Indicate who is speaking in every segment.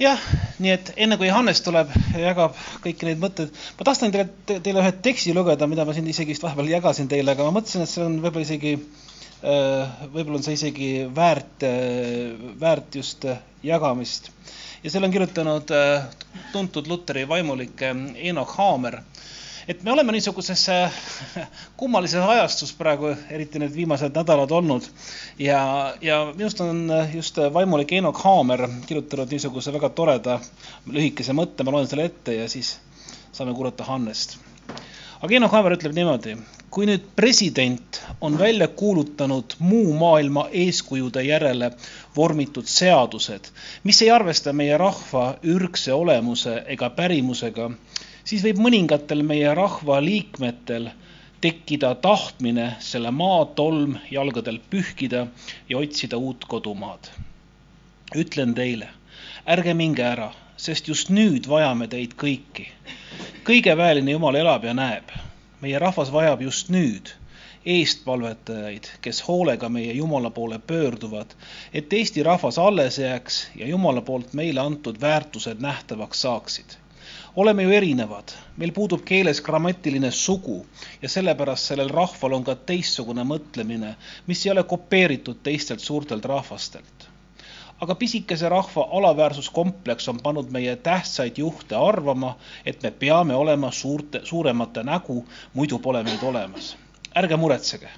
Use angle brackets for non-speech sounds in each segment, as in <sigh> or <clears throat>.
Speaker 1: jah, nii et enne kui Hannes tuleb ja jagab kõiki neid mõtteid, ma tahtsin teile, teile ühe teksti lugeda, mida ma siin isegi vist vahepeal jagasin teile, aga ma mõtlesin, et see on võib-olla isegi, äh, võib-olla on see isegi väärt, äh, väärt just äh, jagamist. ja selle on kirjutanud tuntud Luteri vaimulik Enoch Haamer et me oleme niisuguses <laughs> kummalises ajastus praegu, eriti need viimased nädalad olnud. Ja, ja minu arust on just vaimulik Enoch Haamer kirjutanud niisuguse väga toreda lühikese mõtte, ma loen selle ette ja siis saame kuulata Hannest. aga Enoch Haamer ütleb niimoodi, kui nüüd president on välja kuulutanud muu maailma eeskujude järele vormitud seadused, mis ei arvesta meie rahva ürgse olemuse ega pärimusega, siis võib mõningatel meie rahva liikmetel tekkida tahtmine selle maatolm jalgadel pühkida ja otsida uut kodumaad. ütlen teile, ärge minge ära, sest just nüüd vajame teid kõiki. kõige väeline Jumal elab ja näeb. meie rahvas vajab just nüüd eestpalvetajaid, kes hoolega meie Jumala poole pöörduvad, et Eesti rahvas alles jääks ja Jumala poolt meile antud väärtused nähtavaks saaksid oleme ju erinevad, meil puudub keeles grammatiline sugu ja sellepärast sellel rahval on ka teistsugune mõtlemine, mis ei ole kopeeritud teistelt suurtelt rahvastelt. aga pisikese rahva alaväärsuskompleks on pannud meie tähtsaid juhte arvama, et me peame olema suurte, suuremate nägu, muidu pole meid olemas. ärge muretsege,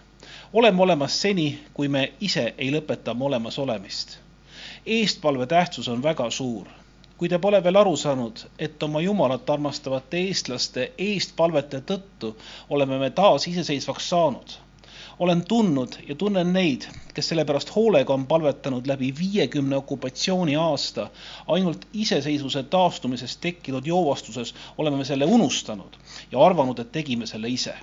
Speaker 1: oleme olemas seni, kui me ise ei lõpeta oma olemasolemist. eestpalve tähtsus on väga suur kui te pole veel aru saanud, et oma Jumalat armastavate eestlaste eestpalvete tõttu oleme me taas iseseisvaks saanud. olen tundnud ja tunnen neid, kes sellepärast hoolega on palvetanud läbi viiekümne okupatsiooniaasta. ainult iseseisvuse taastumisest tekkinud joovastuses oleme me selle unustanud ja arvanud, et tegime selle ise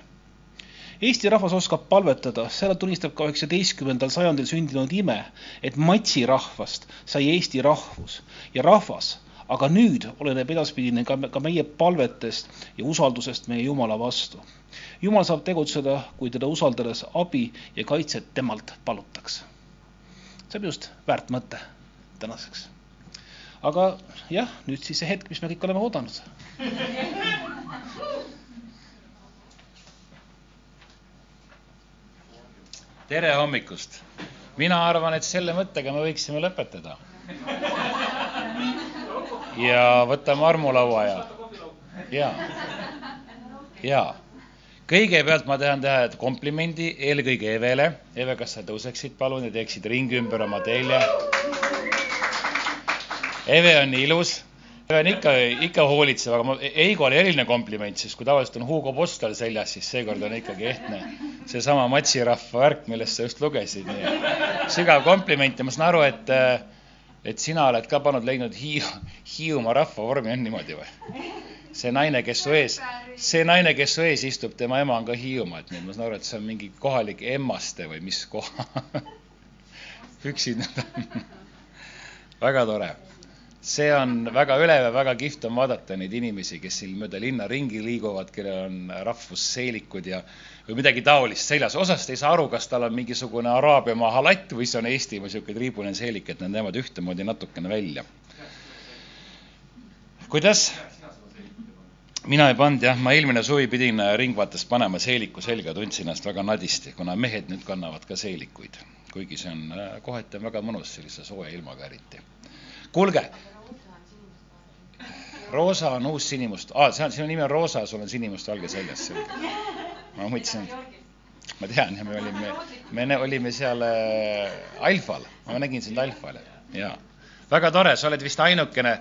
Speaker 1: Eesti rahvas oskab palvetada, seda tunnistab ka üheksateistkümnendal sajandil sündinud ime, et matsi rahvast sai Eesti rahvus ja rahvas aga nüüd oleneb edaspidine ka, ka meie palvetest ja usaldusest meie Jumala vastu. Jumal saab tegutseda, kui teda usaldades abi ja kaitset temalt palutakse. see on just väärt mõte tänaseks. aga jah, nüüd siis see hetk, mis me kõik oleme oodanud.
Speaker 2: tere hommikust! mina arvan, et selle mõttega me võiksime lõpetada ja võtame armulaua ja, ja, ja kõigepealt ma tahan teha komplimendi eelkõige Evele. Eve, kas sa tõuseksid palun ja teeksid ringi ümber oma telje? Eve on ilus. Eve on ikka, ikka hoolitsev, aga ma, Eigole eriline kompliment, sest kui tavaliselt on Hugo Boss tal seljas, siis seekord on ikkagi ehtne seesama matsirahva värk, millest sa just lugesid. sügav kompliment ja ma saan aru, et et sina oled ka pannud leidnud Hiiu, Hiiumaa rahvavormi, on niimoodi või? see naine, kes su ees, see naine, kes su ees istub, tema ema on ka Hiiumaalt, nii et ma saan aru, et see on mingi kohalik Emmaste või mis koha <laughs> püksid väga tore. See on väga ülev ja väga kihvt on vaadata neid inimesi, kes siin mööda linna ringi liiguvad, kellel on rahvusseelikud ja või midagi taolist seljas. osast ei saa aru, kas tal on mingisugune Araabia maa halatt või see on Eestimaa niisugune triibuline seelik, et nad näevad ühtemoodi natukene välja. kuidas? mina ei pannud jah, ma eelmine suvi pidin Ringvaates panema seeliku selga, tundsin ennast väga nadisti, kuna mehed nüüd kannavad ka seelikuid. kuigi see on äh, kohati on väga mõnus sellise sooja ilmaga eriti. kuulge, Roosa on uus sinimust ah,, see on, sinu nimi on Roosa, sul on sinimustvalge seljas, ma mõtlesin, ma tean ja me olime, me olime seal äh, Alfal, ma nägin sind Alfal ja väga tore, sa oled vist ainukene,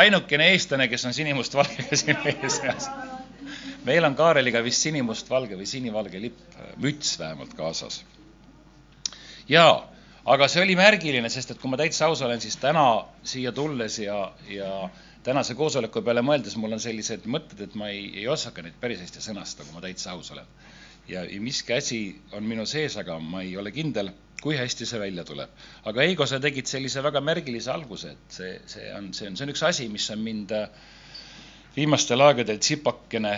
Speaker 2: ainukene eestlane, kes on sinimustvalgega siin meie seas. meil on Kaareliga vist sinimustvalge või sinivalge lipp, müts vähemalt kaasas. jaa, aga see oli märgiline, sest et kui ma täitsa aus olen, siis täna siia tulles ja, ja tänase koosoleku peale mõeldes mul on sellised mõtted, et ma ei, ei osaka neid päris hästi sõnastada, kui ma täitsa aus olen. ja miski asi on minu sees, aga ma ei ole kindel, kui hästi see välja tuleb. aga Heigo, sa tegid sellise väga märgilise alguse, et see, see on, see on, see on üks asi, mis on mind äh, viimastel aegadel tsipakene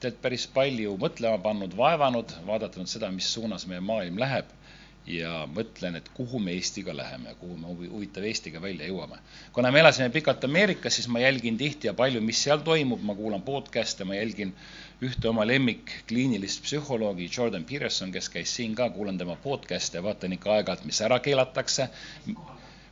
Speaker 2: tead päris palju mõtlema pannud, vaevanud, vaadanud seda, mis suunas meie maailm läheb ja mõtlen, et kuhu me Eestiga läheme, kuhu me huvitav Eestiga välja jõuame. kuna me elasime pikalt Ameerikas, siis ma jälgin tihti ja palju, mis seal toimub, ma kuulan podcast'e, ma jälgin ühte oma lemmik kliinilist psühholoogi Jordan Peterson, kes käis siin ka, kuulan tema podcast'e ja vaatan ikka aeg-ajalt, mis ära keelatakse.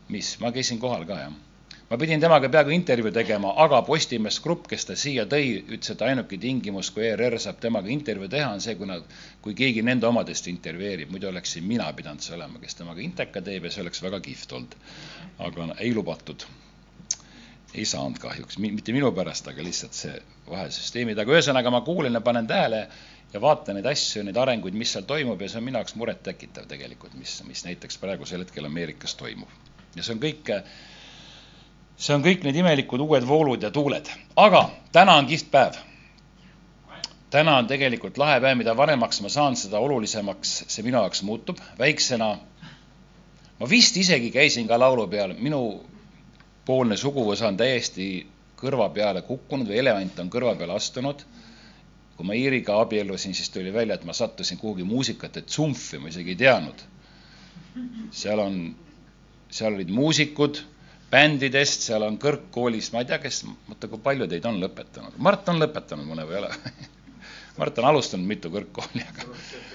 Speaker 2: mis, ma käisin kohal ka, jah ma pidin temaga peaaegu intervjuu tegema, aga Postimees Grupp, kes ta siia tõi, ütles, et ainuke tingimus, kui ERR saab temaga intervjuu teha, on see, kui nad, kui keegi nende omadest intervjueerib, muidu oleksin mina pidanud see olema, kes temaga inteka teeb ja see oleks väga kihvt olnud. aga ei lubatud. ei saanud kahjuks, mitte minu pärast, aga lihtsalt see vahesüsteemid, aga ühesõnaga ma kuulen ja panen tähele ja vaatan neid asju, neid arenguid, mis seal toimub ja see on minu jaoks murettekitav tegelikult, mis, mis näiteks praegusel hetkel Ameerikas toimub. ja see on kõik see on kõik need imelikud uued voolud ja tuuled. aga täna on kihvt päev. täna on tegelikult lahe päev, mida vanemaks ma saan, seda olulisemaks see minu jaoks muutub. väiksena ma vist isegi käisin ka laulupeol, minu poolne suguvõsa on täiesti kõrva peale kukkunud või elevant on kõrva peale astunud. kui ma Iiriga abiellusin, siis tuli välja, et ma sattusin kuhugi muusikate tsumfi, ma isegi ei teadnud. seal on, seal olid muusikud bändidest, seal on kõrgkoolis, ma ei tea, kes, oota, kui palju teid on lõpetanud? Mart on lõpetanud, mõne või ei ole <laughs> Mart on alustanud mitu kõrgkooli, aga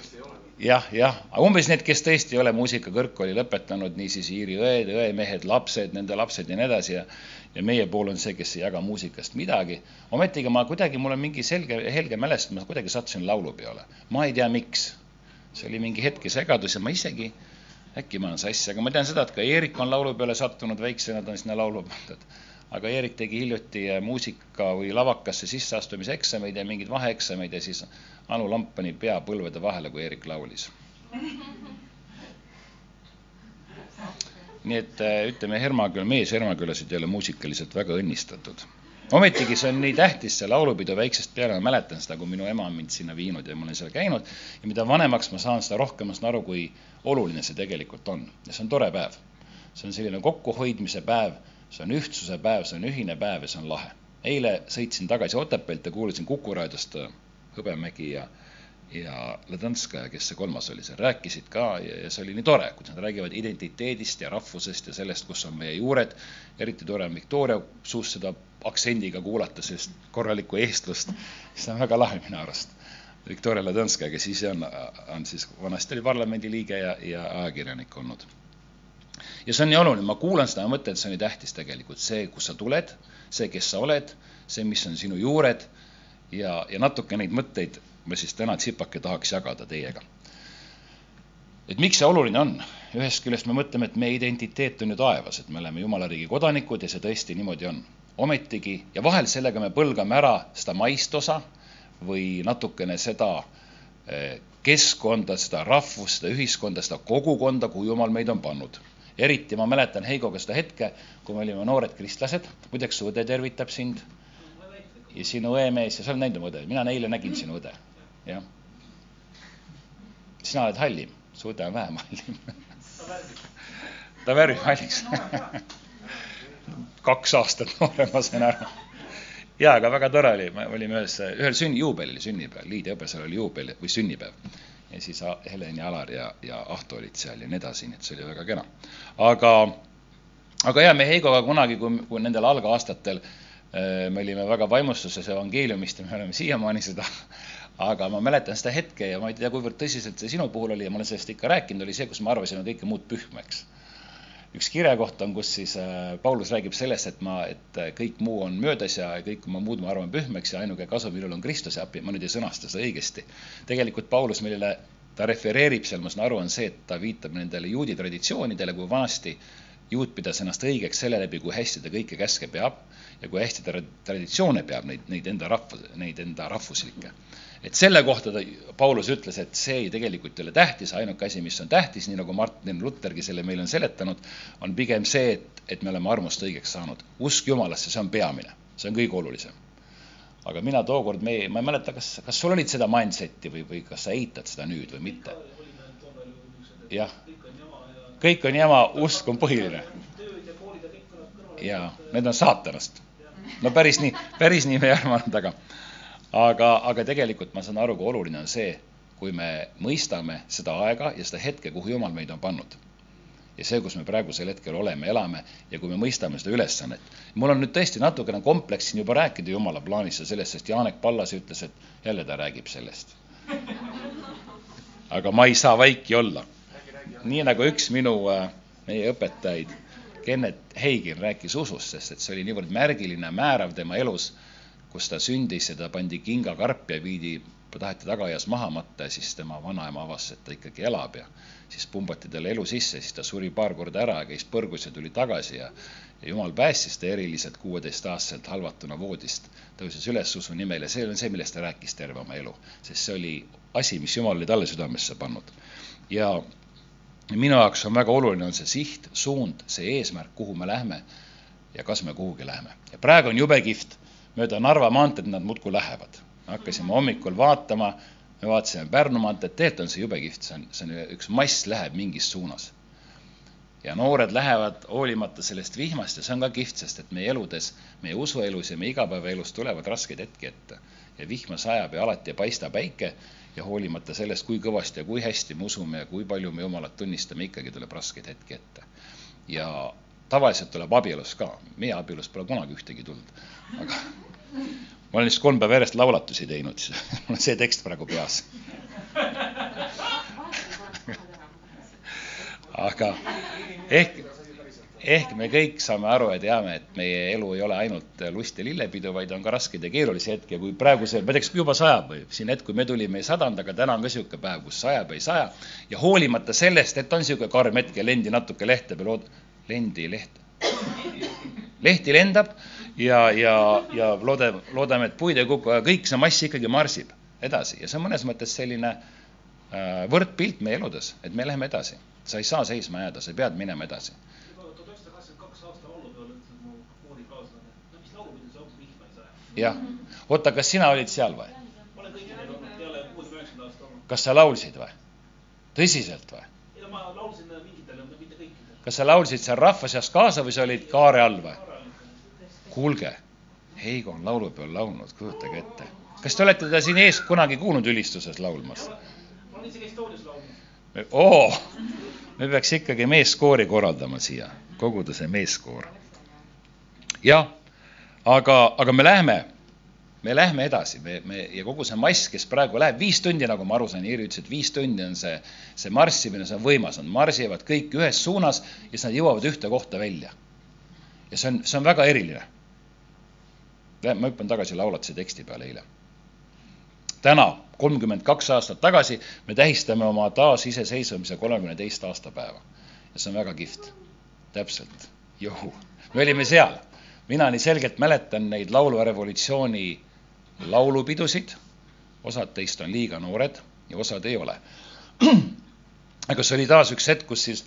Speaker 2: <laughs> jah, jah, aga umbes need, kes tõesti ei ole muusikakõrgkooli lõpetanud, niisiis Iiri õed, õemehed, lapsed, nende lapsed ja nii edasi ja ja meie pool on see, kes ei jaga muusikast midagi. ometigi ma kuidagi, mul on mingi selge, helge mälestus, ma kuidagi sattusin laulupeole. ma ei tea, miks. see oli mingi hetke segadus ja ma isegi äkki ma olen sassi, aga ma tean seda, et ka Eerik on laulu peale sattunud, väiksena ta on sinna laulu pandud. aga Eerik tegi hiljuti äh, muusika või lavakasse sisseastumise eksameid ja mingeid vaheeksameid ja siis Anu Lamp pani pea põlvede vahele, kui Eerik laulis. nii et äh, ütleme, Hermaküla, mees Hermakülasid ei ole muusikaliselt väga õnnistatud ometigi see on nii tähtis, see laulupidu väiksest peale, ma mäletan seda, kui minu ema on mind sinna viinud ja ma olen seal käinud ja mida vanemaks ma saan, seda rohkem ma saan aru, kui oluline see tegelikult on. ja see on tore päev. see on selline kokkuhoidmise päev, see on ühtsuse päev, see on ühine päev ja see on lahe. eile sõitsin tagasi Otepäält ja kuulasin Kuku raadiost äh, Hõbemägi ja ja Ladõnskaja, kes see kolmas oli seal, rääkisid ka ja, ja see oli nii tore, kuidas nad räägivad identiteedist ja rahvusest ja sellest, kus on meie juured. eriti tore on Victoria suust seda aktsendiga kuulata, sellist korralikku eestlust, see on väga lahe minu arust. Victoria Ladõnskaja, kes ise on, on siis, vanasti oli parlamendiliige ja, ja ajakirjanik olnud. ja see on nii oluline, ma kuulan seda ja mõtlen, et see on nii tähtis tegelikult, see, kust sa tuled, see, kes sa oled, see, mis on sinu juured ja, ja natuke neid mõtteid ma siis täna tsipake tahaks jagada teiega. et miks see oluline on? ühest küljest me mõtleme, et meie identiteet on ju taevas, et me oleme Jumala riigi kodanikud ja see tõesti niimoodi on. ometigi, ja vahel sellega me põlgame ära seda maist osa või natukene seda eh, keskkonda, seda rahvust, seda ühiskonda, seda kogukonda, kuhu Jumal meid on pannud. eriti ma mäletan Heigoga seda hetke, kui me olime noored kristlased, muideks su õde tervitab sind ja sinu õemees ja sa oled näinud oma õde, mina eile nägin sinu õde jah. sina oled hallim, su õde on vähem hallim. ta värvib halliks kaks aastat noorem, ma sain aru. jaa, aga väga tore oli, me olime ühes, ühel sünni, juubelil, sünnipäeval, Liidia Hõbesaar oli juubel või sünnipäev. ja siis Helen ja Alar ja, ja Ahto olid seal ja nii edasi, nii et see oli väga kena. aga, aga jaa, me Heigoga kunagi, kui, kui nendel algaastatel äh, me olime väga vaimustuses evangeeliumist ja me oleme siiamaani seda aga ma mäletan seda hetke ja ma ei tea, kuivõrd tõsiselt see sinu puhul oli ja ma olen sellest ikka rääkinud, oli see, kus me arvasime kõike muud pühma, eks. üks kirjakoht on, kus siis äh, Paulus räägib sellest, et ma, et äh, kõik muu on möödas ja kõik ma muud ma arvan pühmeks ja ainuke kasu minul on Kristuse abi, ma nüüd ei sõnasta seda õigesti. tegelikult Paulus, millele ta refereerib seal, ma saan aru, on see, et ta viitab nendele juudi traditsioonidele, kui vanasti juut pidas ennast õigeks selle läbi, kui hästi ta kõiki käske peab ja kui hästi ta traditsioone peab, neid, neid enda rahva, neid enda rahvuslikke et selle kohta ta, Paulus ütles, et see tegelikult ei ole tähtis, ainuke asi, mis on tähtis, nii nagu Martin Luthergi selle meile on seletanud, on pigem see, et, et me oleme armust õigeks saanud. usk Jumalasse, see on peamine, see on kõige olulisem. aga mina tookord, me, ma ei mäleta, kas, kas sul olid seda mindset'i või, või kas sa eitad seda nüüd või mitte? jah, kõik on jama, usk on põhiline. jaa, need on saatanast. no päris nii, päris nii me ei arvanud, aga aga, aga tegelikult ma saan aru, kui oluline on see, kui me mõistame seda aega ja seda hetke, kuhu Jumal meid on pannud. ja see, kus me praegusel hetkel oleme, elame ja kui me mõistame seda ülesannet. mul on nüüd tõesti natukene kompleks siin juba rääkida Jumala plaanist ja sellest, sest Janek Pallas ütles, et jälle ta räägib sellest. aga ma ei saa vaiki olla. nii nagu üks minu äh, meie õpetajaid, Kennet Heigin rääkis usust, sest et see oli niivõrd märgiline, määrav tema elus, kus ta sündis ja ta pandi kingakarp ja viidi, taheti tagaaias maha matta ja siis tema vanaema avastas, et ta ikkagi elab ja siis pumbati talle elu sisse, siis ta suri paar korda ära, käis põrgus ja tuli tagasi ja ja jumal päästis ta eriliselt kuueteistaastaselt halvatuna voodist, tõusis üles usu nimel ja see on see, millest ta rääkis terve oma elu, sest see oli asi, mis Jumal oli talle südamesse pannud. ja minu jaoks on väga oluline, on see siht, suund, see eesmärk, kuhu me lähme ja kas me kuhugi läheme. ja praegu on jube kihvt, mööda Narva maanteed nad muudkui lähevad. hakkasime hommikul vaatama, me vaatasime Pärnu maanteed, tegelikult on see jube kihvt, see on, see on üks mass läheb mingis suunas. ja noored lähevad hoolimata sellest vihmast ja see on ka kihvt, sest et meie eludes, meie usuelus ja meie igapäevaelus tulevad raskeid hetki ette. ja vihma sajab ja alati ei paista päike ja hoolimata sellest, kui kõvasti ja kui hästi me usume ja kui palju me Jumalat tunnistame, ikkagi tuleb raskeid hetki ette. ja tavaliselt tuleb abielus ka, meie abielus pole kunagi ühtegi tulnud, aga ma olen lihtsalt kolm päeva järjest laulatusi teinud, siis <laughs> mul on see tekst praegu peas. aga ehk ehk me kõik saame aru ja teame, et meie elu ei ole ainult lust ja lillepidu, vaid on ka raskeid ja keerulisi hetki ja kui praegu see, ma ei tea, kas juba sajab või siin hetk, kui me tulime, ei sadanud, aga täna on ka niisugune päev, kus sajab, ei saja. ja hoolimata sellest, et on niisugune karm hetk ja lendi natuke lehtab ja lood-, lendi leht, lehti lendab ja, ja, ja loode, loodame, et puid ei kuku, aga kõik see mass ikkagi marsib edasi ja see on mõnes mõttes selline äh, võrdpilt meie eludes, et me läheme edasi. sa ei saa seisma jääda, sa pead minema edasi jah, oota, kas sina olid seal või? kas sa laulsid või? tõsiselt või?
Speaker 1: ei no ma laulsin kõikidel.
Speaker 2: Kas sa laulsid seal rahva seas kaasa või sa olid kaare all või? kuulge, Heigo on laulupeol laulnud, kujutage ette. kas te olete teda siin ees kunagi kuulnud ülistuses laulmas?
Speaker 1: ma olen isegi Estonias laulnud.
Speaker 2: oo, me peaks ikkagi meeskoori korraldama siia, koguda see meeskoor. jah aga, aga me lähme, me lähme edasi, me, me ja kogu see mass, kes praegu läheb viis tundi, nagu ma aru sain, Iiri ütles, et viis tundi on see, see marssimine, see on võimas, nad marsivad kõik ühes suunas ja siis nad jõuavad ühte kohta välja. ja see on, see on väga eriline. ma hüppan tagasi laulatuse teksti peale eile. täna, kolmkümmend kaks aastat tagasi, me tähistame oma taasiseseisvumise kolmekümne teist aastapäeva. ja see on väga kihvt. täpselt, juhu, me olime seal mina nii selgelt mäletan neid laulva revolutsiooni laulupidusid, osad teist on liiga noored ja osad ei ole. <clears throat> aga see oli taas üks hetk, kus siis,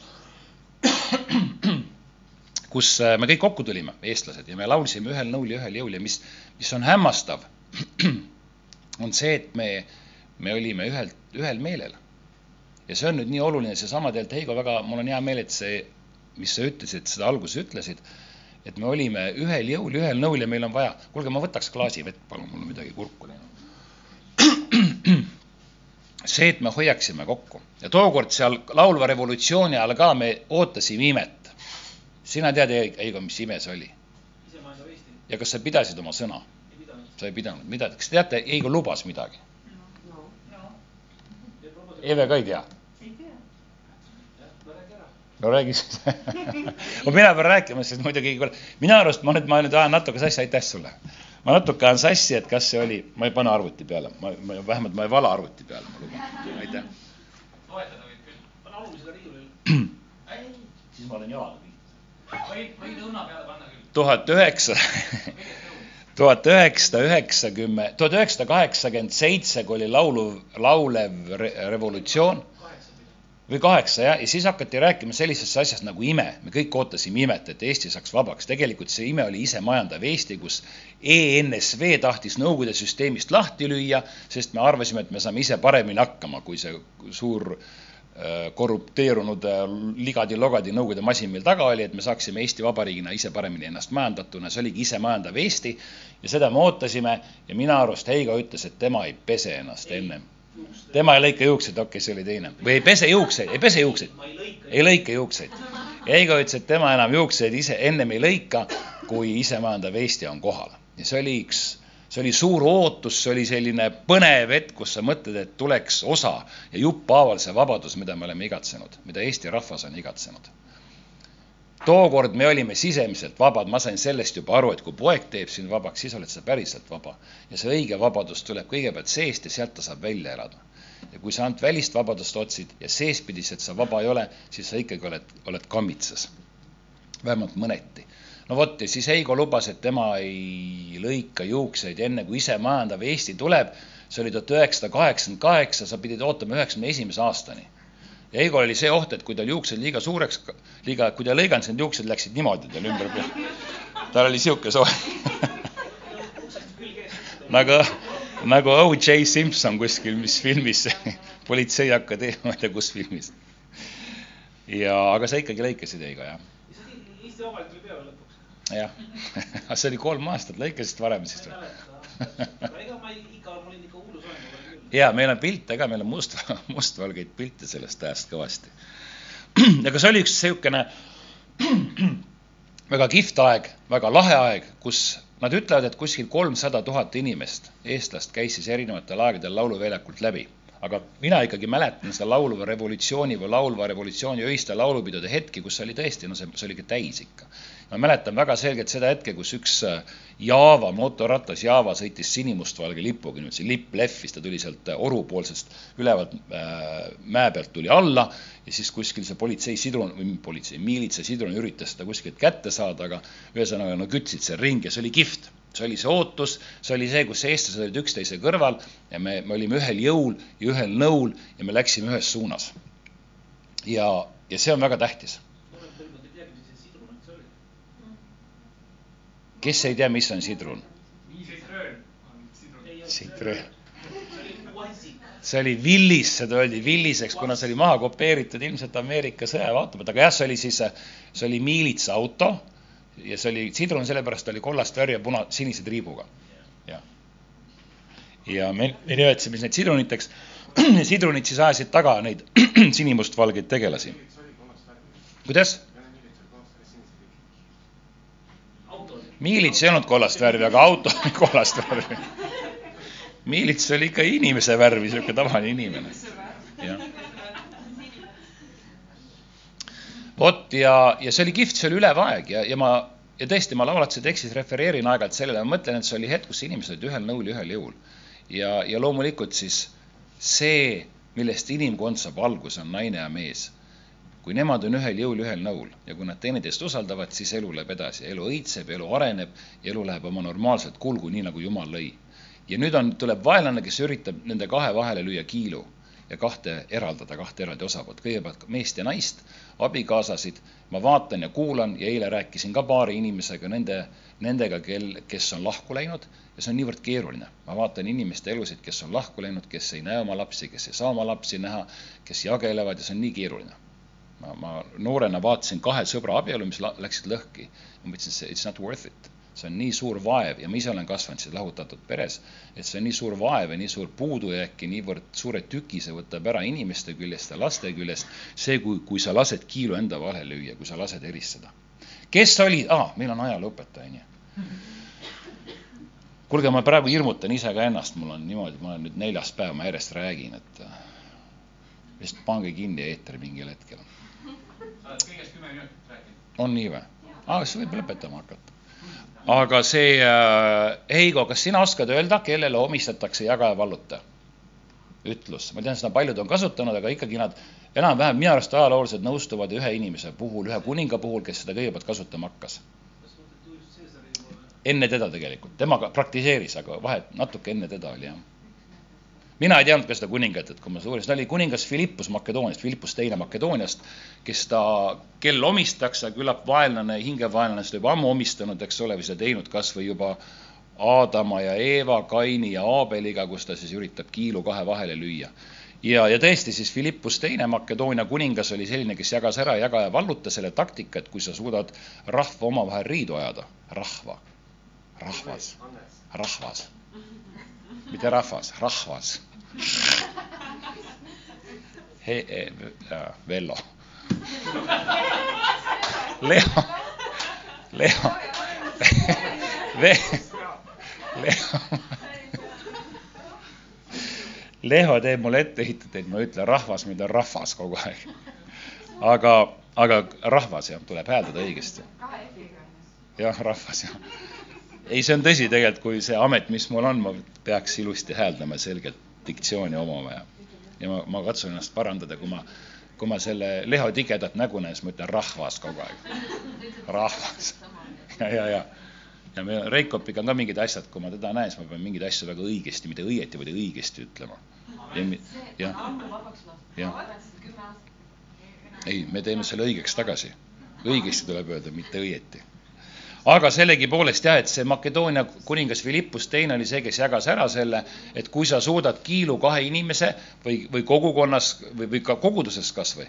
Speaker 2: <clears throat> kus äh, me kõik kokku tulime, eestlased, ja me laulsime ühel nõul ja ühel jõul ja mis, mis on hämmastav, <clears throat> on see, et me, me olime ühel, ühel meelel. ja see on nüüd nii oluline, seesama tegelikult, Heigo, väga, mul on hea meel, et see, mis sa ütlesid, seda alguses ütlesid et me olime ühel jõul, ühel nõul ja meil on vaja, kuulge, ma võtaks klaasi vett, palun, mul on midagi kurku läinud. <clears throat> see, et me hoiaksime kokku ja tookord seal laulva revolutsiooni ajal ka me ootasime imet. sina tead, Heigo, mis ime see oli? ja kas sa pidasid oma sõna? sa ei pidanud, mida, kas te teate, Heigo lubas midagi no.? Eve ka ei tea? No räägi siis no mina pean rääkima, sest muidugi minu arust ma nüüd, ma nüüd ajan natuke sassi, aitäh sulle. ma natuke ajan sassi, et kas see oli, ma ei pane arvuti peale, ma, ma vähemalt ma ei vala arvuti peale, ma luban, aitäh.
Speaker 1: loetada võib küll, pane alumisele riiulile. <clears throat>
Speaker 2: siis ma olen jalaga pihta.
Speaker 1: võid, võid õuna peale panna küll.
Speaker 2: tuhat üheksa, <laughs> tuhat üheksasada üheksakümmend, tuhat üheksasada kaheksakümmend seitse, kui oli lauluv, laulev re revolutsioon või kaheksa jah, ja siis hakati rääkima sellisest asjast nagu ime. me kõik ootasime imet, et Eesti saaks vabaks. tegelikult see ime oli isemajandav Eesti, kus ENSV tahtis Nõukogude süsteemist lahti lüüa, sest me arvasime, et me saame ise paremini hakkama, kui see suur äh, korrupteerunud äh, ligadi-logadi Nõukogude masin meil taga oli, et me saaksime Eesti Vabariigina ise paremini ennast majandatuna, see oligi isemajandav Eesti ja seda me ootasime ja minu arust Heigo ütles, et tema ei pese ennast ennem tema ei lõika juukseid, okei okay,, see oli teine. või ei pese juukseid, ei pese juukseid. ei lõika juukseid. Heigo ütles, et tema enam juukseid ise ennem ei lõika, kui isemajandav Eesti on kohal. ja see oli üks, see oli suur ootus, see oli selline põnev hetk, kus sa mõtled, et tuleks osa ja jupphaaval see vabadus, mida me oleme igatsenud, mida Eesti rahvas on igatsenud tookord me olime sisemiselt vabad, ma sain sellest juba aru, et kui poeg teeb sind vabaks, siis oled sa päriselt vaba. ja see õige vabadus tuleb kõigepealt seest ja sealt ta saab välja elada. ja kui sa ainult välist vabadust otsid ja seespidiselt sa vaba ei ole, siis sa ikkagi oled, oled kammitsas. vähemalt mõneti. no vot, ja siis Heigo lubas, et tema ei lõika juukseid enne, kui isemajandav Eesti tuleb. see oli tuhat üheksasada kaheksakümmend kaheksa, sa pidid ootama üheksakümne esimese aastani ja Eigol oli see oht, et kui tal juuksed liiga suureks, liiga, kui ta ei lõiganud, siis need juuksed läksid niimoodi tal ümber pea. tal oli sihuke soe <laughs> nagu, nagu O.J. Simpson kuskil, mis filmis politseiakadeemia, ma ei tea, kus filmis. ja, aga sa ikkagi lõikasid Eigo, jah?
Speaker 1: Eesti Vabariik tuli peale lõpuks.
Speaker 2: jah, <laughs> see oli kolm aastat, lõikasid varem siis või?
Speaker 1: ega ma ikka, ma olin ikka
Speaker 2: ja meil on pilte ka, meil on must, <laughs> mustvalgeid pilte sellest ajast kõvasti. <clears throat> aga see oli üks niisugune <clears throat> väga kihvt aeg, väga lahe aeg, kus nad ütlevad, et kuskil kolmsada tuhat inimest, eestlast, käis siis erinevatel aegadel lauluväljakult läbi. Aga mina ikkagi mäletan seda laulva revolutsiooni või laulva revolutsiooni öiste laulupidude hetki, kus oli tõesti, no see, see oli ikka täis ikka. Ma mäletan väga selgelt seda hetke, kus üks äh, Java motoratas, Java sõitis sinimustvalge lipuga, niimoodi lipp lehvis, ta tuli sealt äh, orupoolsest ülevalt äh, mäe pealt tuli alla ja siis kuskil see politsei sidrun või politsei, miilitsa sidrun üritas seda kuskilt kätte saada, aga ühesõnaga no kütsid seal ringi ja see oli kihvt see oli see ootus, see oli see, kus eestlased olid üksteise kõrval ja me, me olime ühel jõul ja ühel nõul ja me läksime ühes suunas. ja, ja see on väga tähtis kes ei tea, mis on sidrun? sitröön. see oli villis, seda öeldi villiseks, kuna see oli maha kopeeritud ilmselt Ameerika sõjaväeauto pealt, aga jah, see oli siis, see oli miilitsa auto ja see oli sidrun, sellepärast oli kollast värvi ja puna, sinise triibuga. jah. ja me, me nimetasime neid sidruniteks. <clears throat> sidrunid siis ajasid taga neid <clears throat> sinimustvalgeid tegelasi. kuidas? miilits ei olnud kollast värvi, aga auto oli <laughs> kollast värvi. miilits oli ikka inimese värvi, niisugune tavaline inimene. jah. Vot ja, ja see oli kihvt, see oli ülev aeg ja, ja ma, ja tõesti, ma laulatuse tekstis refereerin aeg-ajalt sellele, ma mõtlen, et see oli hetk, kus inimesed olid ühel nõul ja ühel jõul. ja, ja loomulikult siis see, millest inimkond saab alguse, on naine ja mees kui nemad on ühel jõul, ühel nõul ja kui nad teineteist usaldavad, siis elu läheb edasi, elu õitseb, elu areneb ja elu läheb oma normaalset kulgu, nii nagu Jumal lõi. ja nüüd on, tuleb vaenlane, kes üritab nende kahe vahele lüüa kiilu ja kahte eraldada, kahte eraldi osapoolt, kõigepealt meest ja naist, abikaasasid, ma vaatan ja kuulan ja eile rääkisin ka paari inimesega, nende, nendega, kel, kes on lahku läinud ja see on niivõrd keeruline. ma vaatan inimeste elusid, kes on lahku läinud, kes ei näe oma lapsi, kes ei saa oma lapsi näha, kes jagelevad ja see on nii keeruline ma, ma noorena vaatasin kahe sõbra abielu, mis läksid lõhki. ma mõtlesin, it's not worth it. See on nii suur vaev ja ma ise olen kasvanud siin lahutatud peres, et see on nii suur vaev ja nii suur puudujääk ja niivõrd suure tüki see võtab ära inimeste küljest ja laste küljest, see, kui, kui sa lased kiilu enda vahele lüüa, kui sa lased eristada. kes oli ah,, meil on ajalooõpetaja, onju kuulge, ma praegu hirmutan ise ka ennast, mul on niimoodi, ma olen nüüd neljas päev, ma järjest räägin, et vist pange kinni eeter mingil hetkel
Speaker 3: sa oled kõigest kümme minutit rääkinud.
Speaker 2: on nii või? aa, siis võib lõpetama hakata. Aga see äh,, Heigo, kas sina oskad öelda, kellele omistatakse jagaja vallutaja? ütlus, ma tean, seda paljud on kasutanud, aga ikkagi nad enam-vähem minu arust ajaloolased nõustuvad ühe inimese puhul, ühe kuninga puhul, kes seda kõigepealt kasutama hakkas. enne teda tegelikult, tema praktiseeris, aga vahet natuke enne teda oli jah mina ei teadnud ka seda kuningat, et kui ma uurisin, ta oli kuningas Philippus Makedooniast, Philippus teine Makedooniast, kes ta, kel omistakse, küllap vaenlane, hingevaenlane seda juba ammu omistanud, eks ole, või seda teinud kas või juba Aadama ja Eeva, Kaini ja Aabeliga, kus ta siis üritab kiilu kahe vahele lüüa. ja, ja tõesti siis Philippus teine Makedoonia kuningas oli selline, kes jagas ära jagaja valluta selle taktika, et kui sa suudad rahva omavahel riidu ajada, rahva, rahvas, rahvas mitte rahvas, rahvas He-, Vello. Leo, Leo, Ve-, Leo, Leo teeb mulle etteheiteid, et ma ütlen rahvas, mida on rahvas kogu aeg. aga, aga rahvas jah, tuleb hääldada õigesti. jah, rahvas jah. ei, see on tõsi tegelikult, kui see amet, mis mul on, ma peaks ilusti hääldama selgelt diktsiooni omama ja, ja ma, ma katsun ennast parandada, kui ma, kui ma selle Leho tigedat nägu näen, siis ma ütlen rahvas kogu aeg. rahvas. ja, ja, ja, ja me Reikopiga on ka mingid asjad, kui ma teda näen, siis ma pean mingeid asju väga õigesti, mitte õieti, vaid õigesti ütlema. jah, jah. ei, me teeme selle õigeks tagasi. õigesti tuleb öelda, mitte õieti aga sellegipoolest jah, et see Makedoonia kuningas Philippus teine oli see, kes jagas ära selle, et kui sa suudad kiilu kahe inimese või, või kogukonnas või, või ka koguduses kasvõi,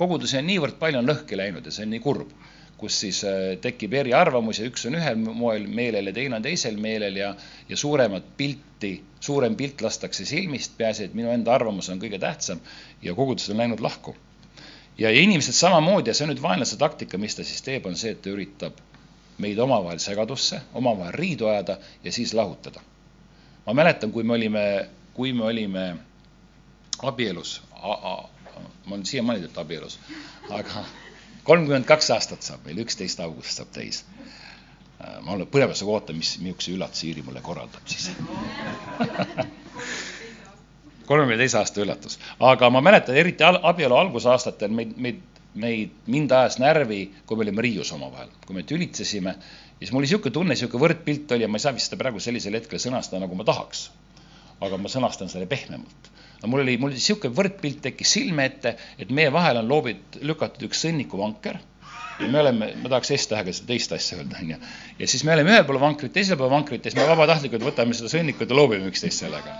Speaker 2: kogudusi on niivõrd palju on lõhki läinud ja see on nii kurb, kus siis äh, tekib eriarvamusi, üks on ühel moel meelel ja teine on teisel meelel ja, ja suuremat pilti, suurem pilt lastakse silmist, peaasi, et minu enda arvamus on kõige tähtsam ja kogudused on läinud lahku. ja, ja inimesed samamoodi ja see on nüüd vaenlase taktika, mis ta siis teeb, on see, et ta üritab meid omavahel segadusse, omavahel riidu ajada ja siis lahutada. ma mäletan, kui me olime, kui me olime abielus, ma olen siiamaani tegelikult abielus, aga kolmkümmend kaks aastat saab meil, üksteist august saab täis. ma olen põnevusega ootan, mis, niisuguse üllatuse Iiri mulle korraldab siis. <laughs> kolmekümne teise aasta üllatus, aga ma mäletan eriti abielu algusaastatel meid, meid meid, mind ajas närvi, kui me olime Riius omavahel, kui me tülitsesime, siis mul oli niisugune tunne, niisugune võrdpilt oli ja ma ei saa vist seda praegu sellisel hetkel sõnastada, nagu ma tahaks. aga ma sõnastan selle pehmemalt. no mul oli, mul oli niisugune võrdpilt tekkis silme ette, et meie vahele on loobid, lükatud üks sõnnikuvanker ja me oleme, ma tahaks S-tähega seda teist asja öelda, onju. ja siis me oleme ühel pool vankrit, teisel pool vankrit ja siis me vabatahtlikult võtame seda sõnnikut ja loobime üksteist sellega.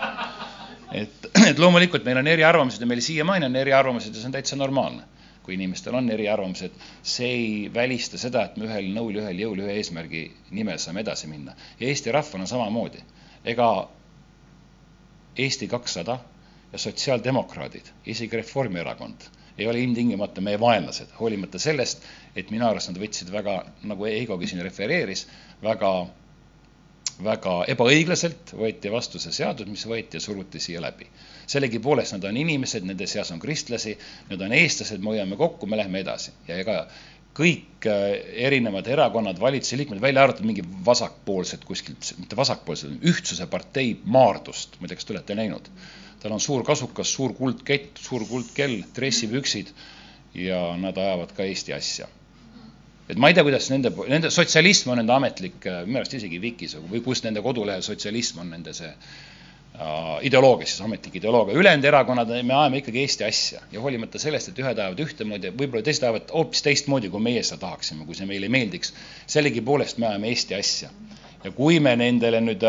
Speaker 2: et, et loomulikult meil on eriarvamused ja meil siiamaani on eriarvamused ja see on täitsa normaalne kui inimestel on eriarvamused, see ei välista seda, et me ühel nõul, ühel jõul, ühe eesmärgi nimel saame edasi minna. ja Eesti rahvana samamoodi. ega Eesti kakssada ja sotsiaaldemokraadid, isegi Reformierakond ei ole ilmtingimata meie vaenlased, hoolimata sellest, et minu arust nad võtsid väga, nagu Heigogi siin refereeris, väga väga ebaõiglaselt võeti vastu see seadus, mis võeti ja suruti siia läbi. Sellegipoolest nad on inimesed, nende seas on kristlasi, nad on eestlased, me hoiame kokku, me läheme edasi ja ega kõik erinevad erakonnad, valitsuse liikmed, välja arvatud mingi vasakpoolsed kuskilt, mitte vasakpoolsed, ühtsuse partei Maardust, ma ei tea, kas te olete näinud. tal on suur kasukas, suur kuldkett, suur kuldkell, dressipüksid ja nad ajavad ka Eesti asja et ma ei tea, kuidas nende, nende sotsialism on nende ametlik, minu arust isegi Vikis või kus nende kodulehel sotsialism on nende see ideoloogia, siis ametlik ideoloogia. ülejäänud erakonnad, me ajame ikkagi Eesti asja ja hoolimata sellest, et ühed ajavad ühtemoodi, võib-olla teised ajavad hoopis teistmoodi, kui meie seda tahaksime, kui see meile ei meeldiks. sellegipoolest me ajame Eesti asja. ja kui me nendele nüüd,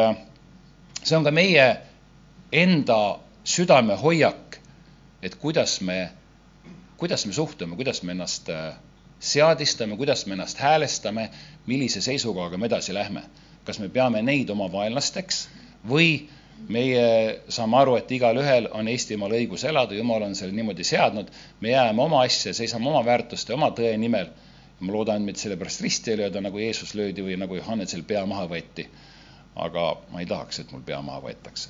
Speaker 2: see on ka meie enda südamehoiak, et kuidas me, kuidas me suhtume, kuidas me ennast uh, seadistame, kuidas me ennast häälestame, millise seisukohaga me edasi lähme. kas me peame neid oma vaenlasteks või meie saame aru, et igalühel on Eestimaal õigus elada, Jumal on selle niimoodi seadnud, me jääme oma asja, seisame oma väärtuste, oma tõe nimel. ma loodan, et meid sellepärast risti ei lööda, nagu Jeesus löödi või nagu Johannesel pea maha võeti. aga ma ei tahaks, et mul pea maha võetakse.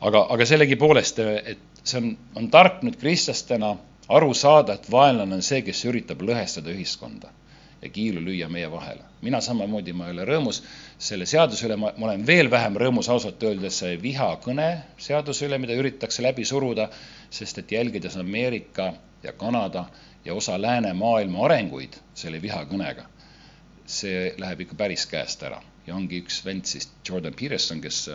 Speaker 2: aga, aga sellegipoolest, et see on, on tark nüüd kristlastena aru saada, et vaenlane on see, kes üritab lõhestada ühiskonda ja kiilu lüüa meie vahele. mina samamoodi, ma ei ole rõõmus selle seaduse üle, ma, ma olen veel vähem rõõmus ausalt öeldes vihakõne seaduse üle, mida üritatakse läbi suruda, sest et jälgides Ameerika ja Kanada ja osa läänemaailma arenguid selle vihakõnega, see läheb ikka päris käest ära ja ongi üks vend siis, Jordan Peterson, kes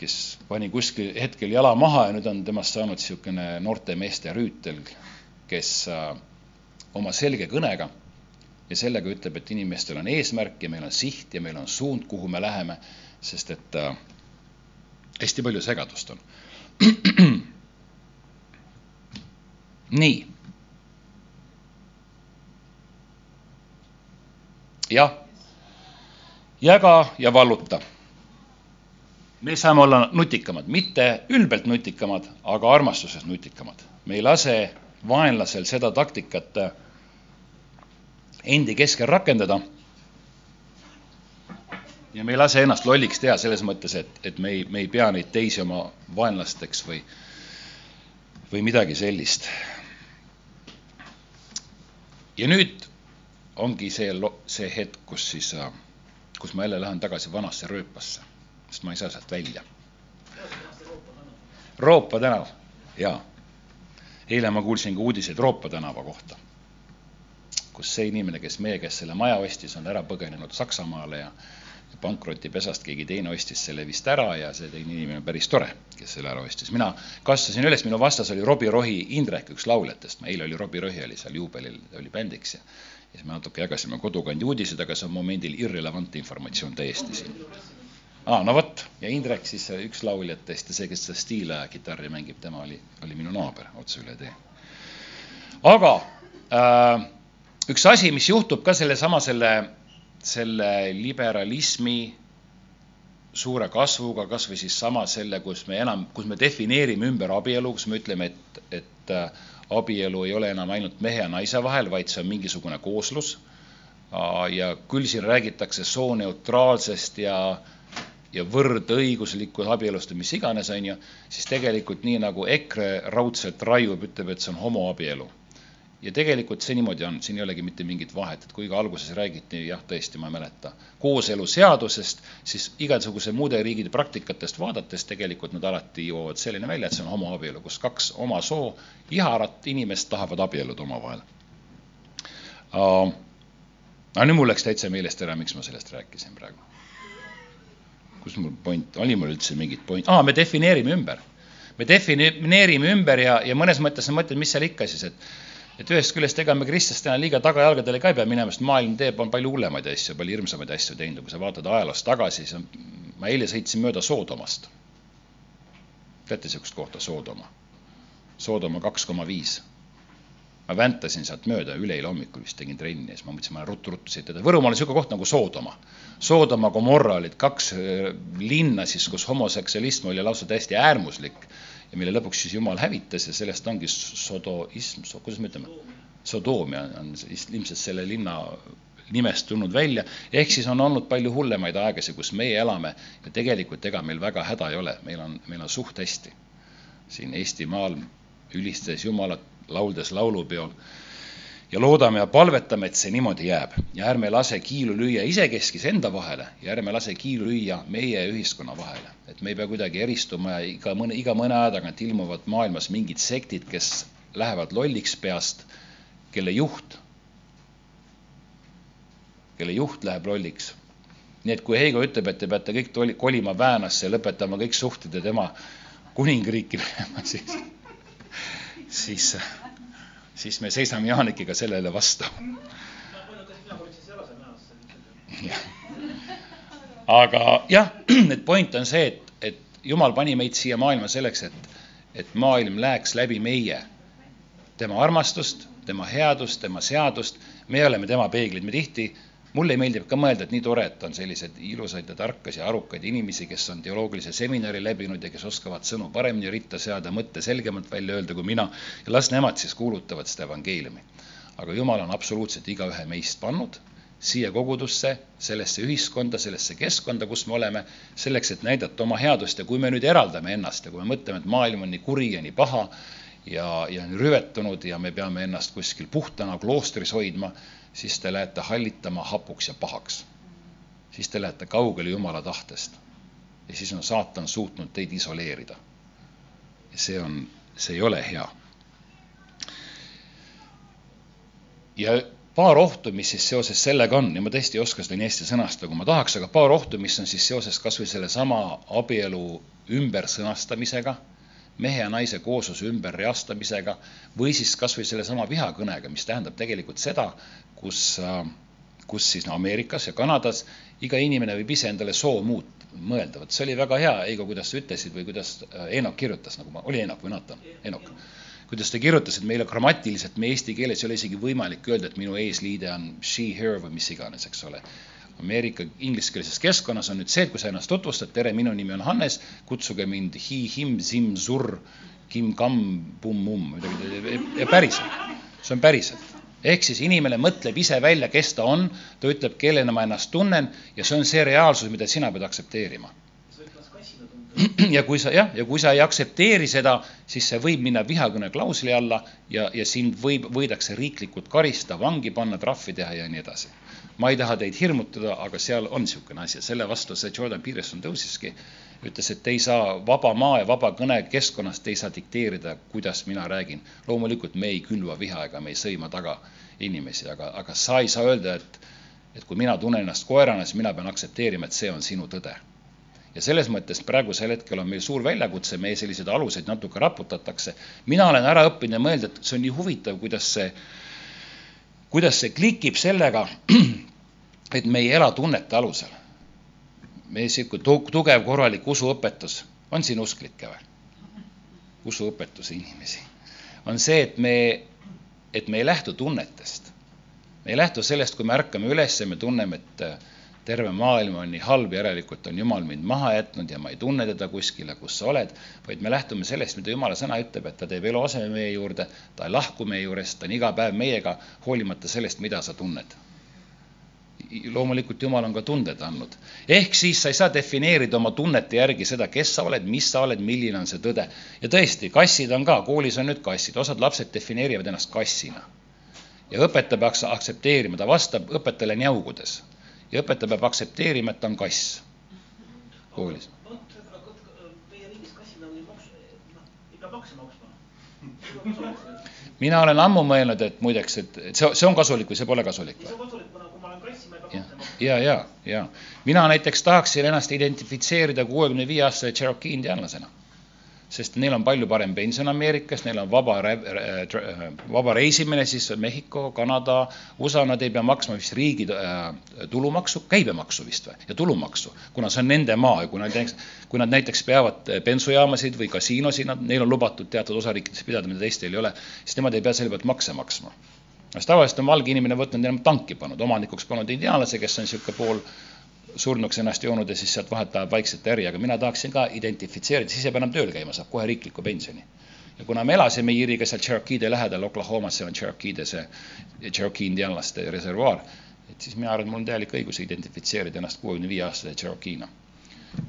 Speaker 2: kes pani kuskil hetkel jala maha ja nüüd on temast saanud niisugune noorte meeste rüütel, kes äh, oma selge kõnega ja sellega ütleb, et inimestel on eesmärk ja meil on siht ja meil on suund, kuhu me läheme, sest et äh, hästi palju segadust on. <clears throat> nii. jah, jaga ja valluta me saame olla nutikamad, mitte ülbelt nutikamad, aga armastuses nutikamad. me ei lase vaenlasel seda taktikat äh, endi keskel rakendada. ja me ei lase ennast lolliks teha selles mõttes, et, et me ei, me ei pea neid teisi oma vaenlasteks või, või midagi sellist. ja nüüd ongi see, see hetk, kus siis, äh, kus ma jälle lähen tagasi vanasse rööpasse, sest ma ei saa sealt välja. Roopa tänav, jaa. eile ma kuulsin ka uudiseid Roopa tänava kohta, kus see inimene, kes meie käest selle maja ostis, on ära põgenenud Saksamaale ja pankrotipesast keegi teine ostis selle vist ära ja see teine inimene on päris tore, kes selle ära ostis. mina kasvasin üles, minu vastas oli Robbie Rohi Indrek, üks lauljatest, eile oli Robbie Rohi oli seal juubelil, ta oli bändiks ja ja siis me natuke jagasime kodukandi uudiseid, aga see on momendil irrelevantne informatsioon täiesti siin. aa, no vot, ja Indrek siis üks lauljatest ja see, kes seda stiila kitarri mängib, tema oli, oli minu naaber otse üle tee. aga äh, üks asi, mis juhtub ka sellesama selle, selle liberalismi suure kasvuga, kas või siis sama selle, kus me enam, kus me defineerime ümber abielu, kus me ütleme, et, et äh, abielu ei ole enam ainult mehe ja naise vahel, vaid see on mingisugune kooslus. ja küll siin räägitakse sooneutraalsest ja, ja võrdõiguslikust abielust või mis iganes, on ju, siis tegelikult nii nagu EKRE raudselt raiub, ütleb, et see on homoabielu ja tegelikult see niimoodi on, siin ei olegi mitte mingit vahet, et kuigi alguses räägiti, jah, tõesti, ma ei mäleta, kooseluseadusest, siis igasuguse muude riikide praktikatest vaadates tegelikult nad alati jõuavad selline välja, et see on homoabielu, kus kaks oma soo iharat inimest tahavad abielluda omavahel uh,. aga nüüd mul läks täitsa meelest ära, miks ma sellest rääkisin praegu. kus mul point, oli mul üldse mingit point, aa, me defineerime ümber. me defineerime ümber ja, ja mõnes mõttes sa mõtled, mis seal ikka siis, et et ühest küljest ega me kristlastena liiga tagajalgadele ka ei pea minema, sest maailm teeb, on palju hullemaid asju, palju hirmsamaid asju teinud kui sa vaatad ajaloos tagasi, siis on, ma eile sõitsin mööda Soodomast. teate niisugust kohta, Soodoma? Soodoma kaks koma viis. ma väntasin sealt mööda, üleeile hommikul vist tegin trenni ja siis ma mõtlesin, ma ruttu-ruttu edasi. Võrumaal on niisugune koht nagu Soodoma. Soodoma, Gomorra olid kaks äh, linna siis, kus homoseksualism oli lausa täiesti äärmuslik ja mille lõpuks siis Jumal hävitas ja sellest ongi sodoism, kuidas me ütleme, Sodoomia on ilmselt selle linna nimest tulnud välja, ehk siis on olnud palju hullemaid aegasid, kus meie elame ja tegelikult ega meil väga häda ei ole, meil on, meil on suht hästi. siin Eestimaal ülistades Jumalat, lauldes laulupeol ja loodame ja palvetame, et see niimoodi jääb ja ärme lase kiilu lüüa isekeskis enda vahele ja ärme lase kiilu lüüa meie ühiskonna vahele. et me ei pea kuidagi eristuma ja iga mõne, iga mõne aja tagant ilmuvad maailmas mingid sektid, kes lähevad lolliks peast, kelle juht, kelle juht läheb lolliks. nii et kui Heigo ütleb, et te peate kõik kolima Väänasse ja lõpetama kõik suhted ja tema kuningriiki <laughs> minema, siis, siis siis me seisame Jaanikiga sellele vastu. aga jah, et point on see, et, et Jumal pani meid siia maailma selleks, et, et maailm läheks läbi meie, tema armastust, tema headust, tema seadust, me oleme tema peeglid, me tihti mulle meeldib ka mõelda, et nii tore, et on selliseid ilusaid ja tarkasi ja arukaid inimesi, kes on teoloogilise seminari läbinud ja kes oskavad sõnu paremini ritta seada, mõtte selgemalt välja öelda kui mina ja las nemad siis kuulutavad seda evangeeliumi. aga Jumal on absoluutselt igaühe meist pannud siia kogudusse, sellesse ühiskonda, sellesse keskkonda, kus me oleme, selleks, et näidata oma headust ja kui me nüüd eraldame ennast ja kui me mõtleme, et maailm on nii kuri ja nii paha ja, ja rüvetunud ja me peame ennast kuskil puhtana kloostris hoidma, siis te lähete hallitama hapuks ja pahaks. siis te lähete kaugele Jumala tahtest. ja siis on saatan suutnud teid isoleerida. ja see on, see ei ole hea. ja paar ohtu, mis siis seoses sellega on ja ma tõesti ei oska seda nii hästi sõnastada, kui ma tahaks, aga paar ohtu, mis on siis seoses kas või sellesama abielu ümbersõnastamisega mehe ja naise koosluse ümberreastamisega või siis kas või sellesama vihakõnega, mis tähendab tegelikult seda, kus, kus siis no Ameerikas ja Kanadas iga inimene võib ise endale soo muut-, mõelda, vot see oli väga hea, Heigo, kuidas sa ütlesid või kuidas Eenok kirjutas, nagu ma, oli Eenok või Natan? Eenok. kuidas ta kirjutas, et meile grammatiliselt, me eesti keeles ei ole isegi võimalik öelda, et minu eesliide on she, her või mis iganes, eks ole. Ameerika ingliskeelses keskkonnas on nüüd see, et kui sa ennast tutvustad, tere, minu nimi on Hannes, kutsuge mind hi, him, sim, sur, kim, kam, pum, mum, midagi, ja päriselt, see on päriselt. ehk siis inimene mõtleb ise välja, kes ta on, ta ütleb, kellena ma ennast tunnen ja see on see reaalsus, mida sina pead aktsepteerima <clears throat> ja kui sa jah, ja kui sa ei aktsepteeri seda, siis see võib minna vihakõne klausli alla ja, ja sind võib, võidakse riiklikult karistada, vangi panna, trahvi teha ja nii edasi ma ei taha teid hirmutada, aga seal on niisugune asi ja selle vastu see Jordan Peterson tõusiski, ütles, et ei saa vaba maa ja vaba kõne keskkonnas, te ei saa dikteerida, kuidas mina räägin. loomulikult me ei külva viha ega me ei sõima taga inimesi, aga, aga sa ei saa öelda, et et kui mina tunnen ennast koerana, siis mina pean aktsepteerima, et see on sinu tõde. Ja selles mõttes praegusel hetkel on meil suur väljakutse, meie selliseid aluseid natuke raputatakse. mina olen ära õppinud ja mõelnud, et see on nii huvitav, kuidas see, kuidas see klikib sellega, <clears throat> et me ei ela tunnete alusel. meie niisugune tugev korralik usuõpetus, on siin usklikke või? usuõpetuse inimesi. on see, et me, et me ei lähtu tunnetest. me ei lähtu sellest, kui me ärkame üles ja me tunneme, et terve maailm on nii halb, järelikult on Jumal mind maha jätnud ja ma ei tunne teda kuskile, kus sa oled, vaid me lähtume sellest, mida Jumala sõna ütleb, et ta teeb eluaseme meie juurde, ta ei lahku meie juurest, ta on iga päev meiega, hoolimata sellest, mida sa tunned loomulikult Jumal on ka tunded andnud. ehk siis sa ei saa defineerida oma tunnete järgi seda, kes sa oled, mis sa oled, milline on see tõde. ja tõesti, kassid on ka, koolis on nüüd kassid, osad lapsed defineerivad ennast kassina. ja õpetaja peaks aktsepteerima, ta vastab õpetajale njaugudes. Ja õpetaja peab aktsepteerima, et ta on kass koolis. Mina olen ammu mõelnud, et muideks, et, et see, see on kasulik või see pole kasulik või? ja, ja, ja, ja mina näiteks tahaksin ennast identifitseerida kuuekümne viie aastase Cherokee indiaanlasena. Sest neil on palju parem pension Ameerikas, neil on vaba, vaba reisimine siis Mehhiko, Kanada, USA, nad ei pea maksma vist riigi äh, tulumaksu, käibemaksu vist või, ja tulumaksu, kuna see on nende maa ja kui nad näiteks, kui nad näiteks peavad bensujaamasid või kasiinosid, nad, neil on lubatud teatud osariikides pidada, mida teistel ei ole, siis nemad ei pea selle pealt makse maksma. Sest tavaliselt on valge inimene võtnud enam tanki pannud, omanikuks pannud indiaanlase, kes on niisugune pool surnuks ennast joonud ja siis sealt vahelt ajab vaikselt äri, aga mina tahaksin ka identifitseerida, siis ei pea enam tööl käima, saab kohe riikliku pensioni. ja kuna me elasime Iiriga seal Cherokee'de lähedal, Oklahomas, seal on Cherokee'de see, Cherokee indiaanlaste reservuaar, et siis mina arvan, mul on täielik õigus identifitseerida ennast kuuekümne viie aastase Cherokee'na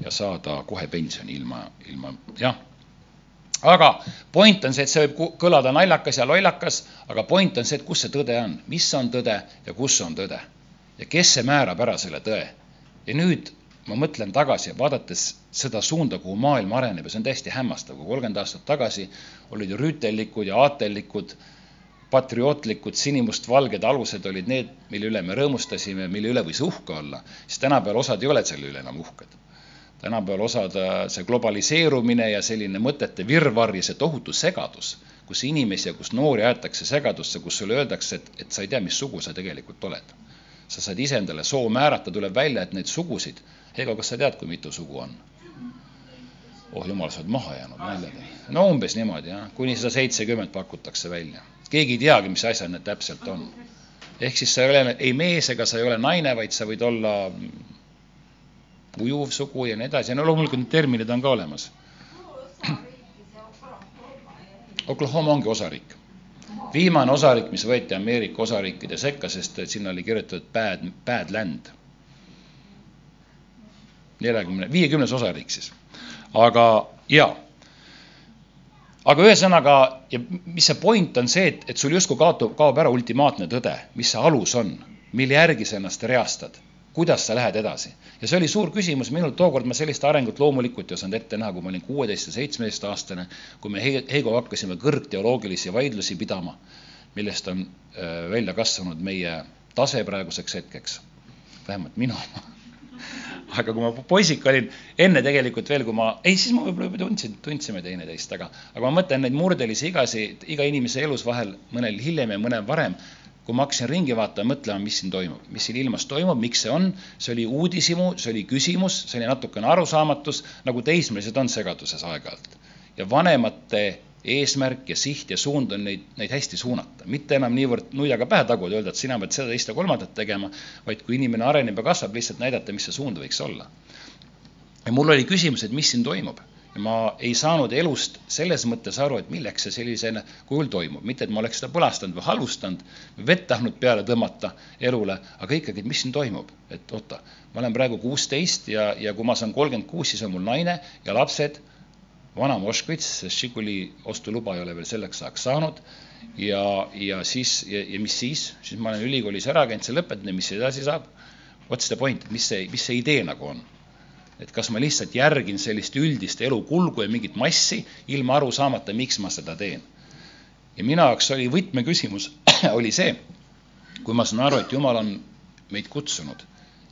Speaker 2: ja saada kohe pensioni ilma, ilma, jah aga point on see, et see võib kõlada naljakas ja lollakas, aga point on see, et kus see tõde on, mis on tõde ja kus on tõde. ja kes see määrab ära selle tõe. Ja nüüd ma mõtlen tagasi, vaadates seda suunda, kuhu maailm areneb ja see on täiesti hämmastav, kui kolmkümmend aastat tagasi olid ju rüütellikud ja aatellikud, patriootlikud sinimustvalged alused olid need, mille üle me rõõmustasime, mille üle võis uhke olla, siis tänapäeval osad ei ole selle üle enam uhked. Tänapäeval osad, see globaliseerumine ja selline mõtete virvarr ja see tohutu segadus, kus inimesi ja kus noori aetakse segadusse, kus sulle öeldakse, et, et sa ei tea, mis sugu sa tegelikult oled. Sa saad ise endale soo määrata, tuleb välja, et neid sugusid, Heigo, kas sa tead, kui mitu sugu on? oh jumal, sa oled maha jäänud naljadega. no umbes niimoodi jah, kuni sada seitsekümmend pakutakse välja. keegi ei teagi, mis asjad need täpselt on. ehk siis sa ei ole ei mees ega sa ei ole naine, vaid sa võid olla ujuv sugu ja nii edasi no loomulikult need terminid on ka olemas. <clears throat> Oklahoma ongi osariik. Viimane osariik, mis võeti Ameerika osariikide sekka, sest et sinna oli kirjutatud bad, bad land. neljakümne, viiekümnes osariik siis. aga jaa. aga ühesõnaga, ja mis see point on see, et, et sul justkui kaotub, kaob ära ultimaatne tõde, mis see alus on, mille järgi sa ennast reastad kuidas sa lähed edasi. ja see oli suur küsimus. Minul, tookord ma sellist arengut loomulikult ei osanud ette näha, kui ma olin kuueteist ja seitsmeteistaastane, kui me Heigoga hakkasime kõrgteoloogilisi vaidlusi pidama, millest on äh, välja kasvanud meie tase praeguseks hetkeks, vähemalt minu oma. <laughs> Aga kui ma poisik olin, enne tegelikult veel, kui ma, ei siis ma võib-olla juba tundsin, tundsime teineteist, aga, aga ma mõtlen neid murdelisi igasid iga inimese elus vahel, mõnel hiljem ja mõnel varem, kui ma hakkasin ringi vaatama, mõtlema, mis siin toimub, mis siin ilmas toimub, miks see on, see oli uudishimu, see oli küsimus, see oli natukene arusaamatus, nagu teismelised on segaduses aeg-ajalt. ja vanemate eesmärk ja siht ja suund on neid, neid hästi suunata. mitte enam niivõrd nuiaga pähe taguda, öelda, et sina pead seda, teist ja kolmandat tegema, vaid kui inimene areneb ja kasvab, lihtsalt näidata, mis see suund võiks olla. ja mul oli küsimus, et mis siin toimub ma ei saanud elust selles mõttes aru, et milleks see sellisel kujul toimub, mitte et ma oleks seda põlastanud või halvustanud, vett tahtnud peale tõmmata elule, aga ikkagi, et mis siin toimub, et oota, ma olen praegu kuusteist ja, ja kui ma saan kolmkümmend kuus, siis on mul naine ja lapsed. Vana Moskvitš, sest Žiguli ostuluba ei ole veel selleks ajaks saanud. Ja, ja siis, ja, ja mis siis, siis ma olen ülikoolis ära käinud, see lõpetanud ja mis edasi saab? What's the point, mis see, mis see idee nagu on? Et kas ma lihtsalt järgin sellist üldist elukulgu ja mingit massi, ilma aru saamata, miks ma seda teen. ja minu jaoks oli võtmeküsimus, <clears throat> oli see, kui ma saan aru, et Jumal on meid kutsunud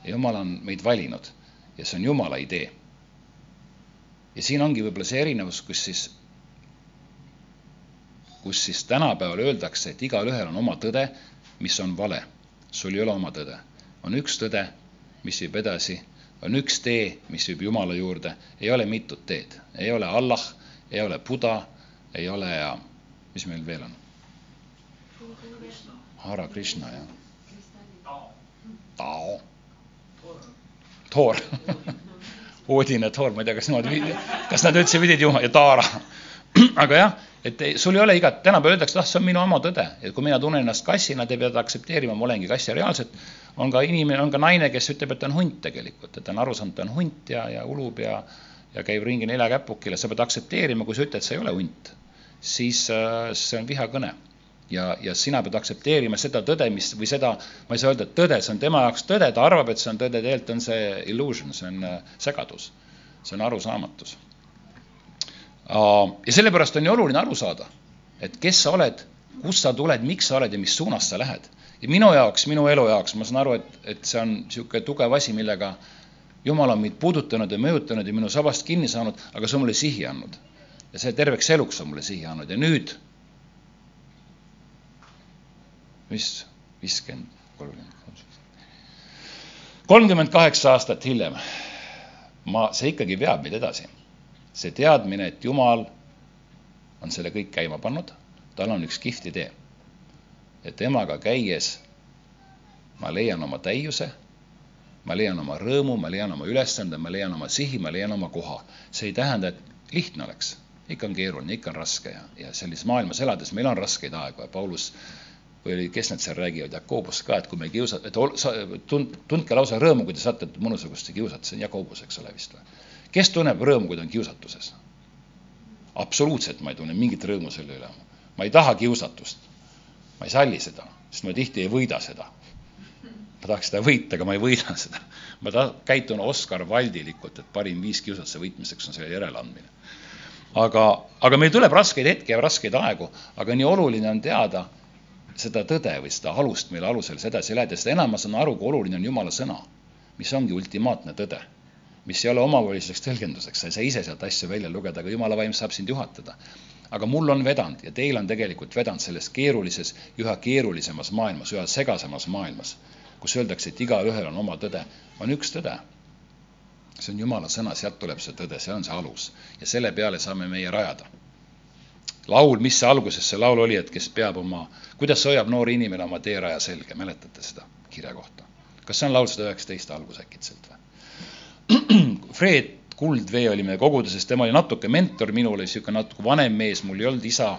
Speaker 2: ja Jumal on meid valinud ja see on Jumala idee ja siin ongi võib-olla see erinevus, kus siis, kus siis tänapäeval öeldakse, et igalühel on oma tõde, mis on vale. sul ei ole oma tõde. on üks tõde, mis viib edasi, on üks tee, mis viib Jumala juurde, ei ole mitut teed, ei ole Allah, ei ole Buda, ei ole ja mis meil veel on? Hara Krishna ja Tao. Toor Odin ja Thor, ma ei tea, kas nemad, kas nad üldse pidid juhuma ja Taara. <clears throat> aga jah, et sul ei ole igat, tänapäeval öeldakse, ah, see on minu oma tõde, et kui mina tunnen ennast kassina, te peate aktsepteerima, ma olengi kass ja reaalselt on ka inimene, on ka naine, kes ütleb, et ta on hunt tegelikult, et ta on aru saanud, ta on hunt ja, ja ulub ja ja käib ringi nelja käpukil ja sa pead aktsepteerima, kui sa ütled, sa ei ole hunt, siis äh, see on vihakõne. Ja, ja sina pead aktsepteerima seda tõde, mis või seda, ma ei saa öelda, et tõde, see on tema jaoks tõde, ta arvab, et see on tõde, tegelikult on see illusion, see on äh, segadus, see on arusaamatus. Ja sellepärast on ju oluline aru saada, et kes sa oled, kust sa tuled, miks sa oled ja mis suunas sa lähed. ja minu jaoks, minu elu jaoks, ma saan aru, et, et see on niisugune tugev asi, millega Jumal on mind puudutanud ja mõjutanud ja minu sabast kinni saanud, aga see on mulle sihi andnud. ja see terveks eluks on mulle sihi andnud ja nüüd mis viiskümmend, kolmkümmend, kolmkümmend kaheksa aastat hiljem ma, see ikkagi veab meid edasi. See teadmine, et Jumal on selle kõik käima pannud, tal on üks kihvt idee. ja temaga käies ma leian oma täiuse, ma leian oma rõõmu, ma leian oma ülesande, ma leian oma sihi, ma leian oma koha. see ei tähenda, et lihtne oleks, ikka on keeruline, ikka on raske ja, ja sellises maailmas elades meil on raskeid aegu ja Paulus või oli, kes need seal räägivad, Jakobus ka, et kui me kiusa-, et ol, sa, tund-, tundke lausa rõõmu, kui te satute mõnusugusesse kiusatusse, see on Jakobus, eks ole vist või? Kes tunneb rõõmu, kui ta on kiusatuses? absoluutselt ma ei tunne mingit rõõmu selle üle. ma ei taha kiusatust. ma ei salli seda, sest ma tihti ei võida seda. ma tahaks seda võita, aga ma ei võida seda. ma ta-, käitun Oskar Valdilikult, et parim viis kiusatuse võitmiseks on selle järeleandmine. aga, aga meil tuleb raskeid hetki ja raskeid aegu, aga nii oluline on teada seda tõde või seda alust, mille alusel sa edasi lähed ja seda enam ma saan aru, kui oluline on Jumala sõna, mis ongi ultimaatne tõde, mis ei ole omavoliseks tõlgenduseks, sa ei saa ise sealt asju välja lugeda, aga Jumala vaim saab sind juhatada. aga mul on vedanud ja teil on tegelikult vedanud selles keerulises, üha keerulisemas maailmas, üha segasemas maailmas, kus öeldakse, et igaühel on oma tõde, on üks tõde. see on Jumala sõna, sealt tuleb see tõde, see on see alus ja selle peale saame meie rajada laul, mis see alguses see laul oli, et kes peab oma, kuidas hoiab noor inimene oma teeraja selge, mäletate seda kirja kohta? kas see on laul sada üheksateist algus äkitselt? <clears throat> Fred Kuldvee oli meie koguduses, tema oli natuke mentor minule, niisugune natuke vanem mees, mul ei olnud isa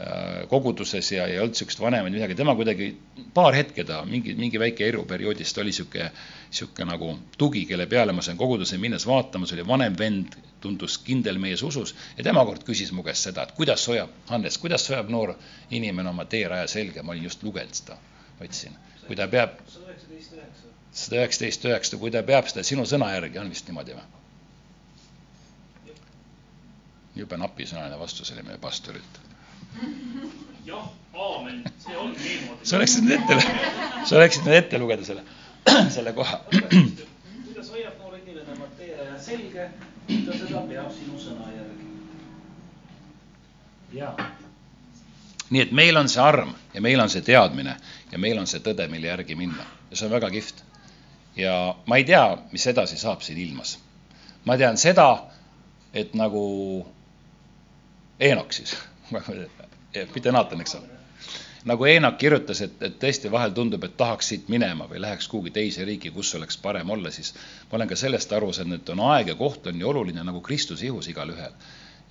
Speaker 2: Äh, koguduses ja ei olnud niisugust vanemat midagi, tema kuidagi paar hetke ta, mingi, mingi väike eluperioodis ta oli niisugune, niisugune nagu tugi, kelle peale ma sain koguduse minnes vaatama, see oli vanem vend, tundus kindel mees usus ja tema kord küsis mu käest seda, et kuidas hoiab, Hannes, kuidas hoiab noor inimene oma teeraja selge, ma olin just lugenud seda, võtsin, kui ta peab sada üheksateist üheksa, kui ta peab seda sinu sõna järgi, on vist niimoodi või? jube napisõnaline vastus oli meie pastorilt
Speaker 3: jah, aamen, see ongi niimoodi.
Speaker 2: sa oleksid nüüd ette, sa oleksid nüüd ette lugeda selle, <clears throat> selle koha.
Speaker 1: kuidas hoiab noor inimene teeraja selge, ta seda peab sinu sõna järgi.
Speaker 2: jaa. nii et meil on see arm ja meil on see teadmine ja meil on see tõde, mille järgi minna ja see on väga kihvt. Ja ma ei tea, mis edasi saab siin ilmas. ma tean seda, et nagu Eenok siis <laughs> mitte Naatan, eks ole. nagu Eenak kirjutas, et, et tõesti vahel tundub, et tahaks siit minema või läheks kuhugi teise riiki, kus oleks parem olla, siis ma olen ka sellest aru saanud, et on aeg ja koht on nii oluline nagu Kristuse ihus igalühel.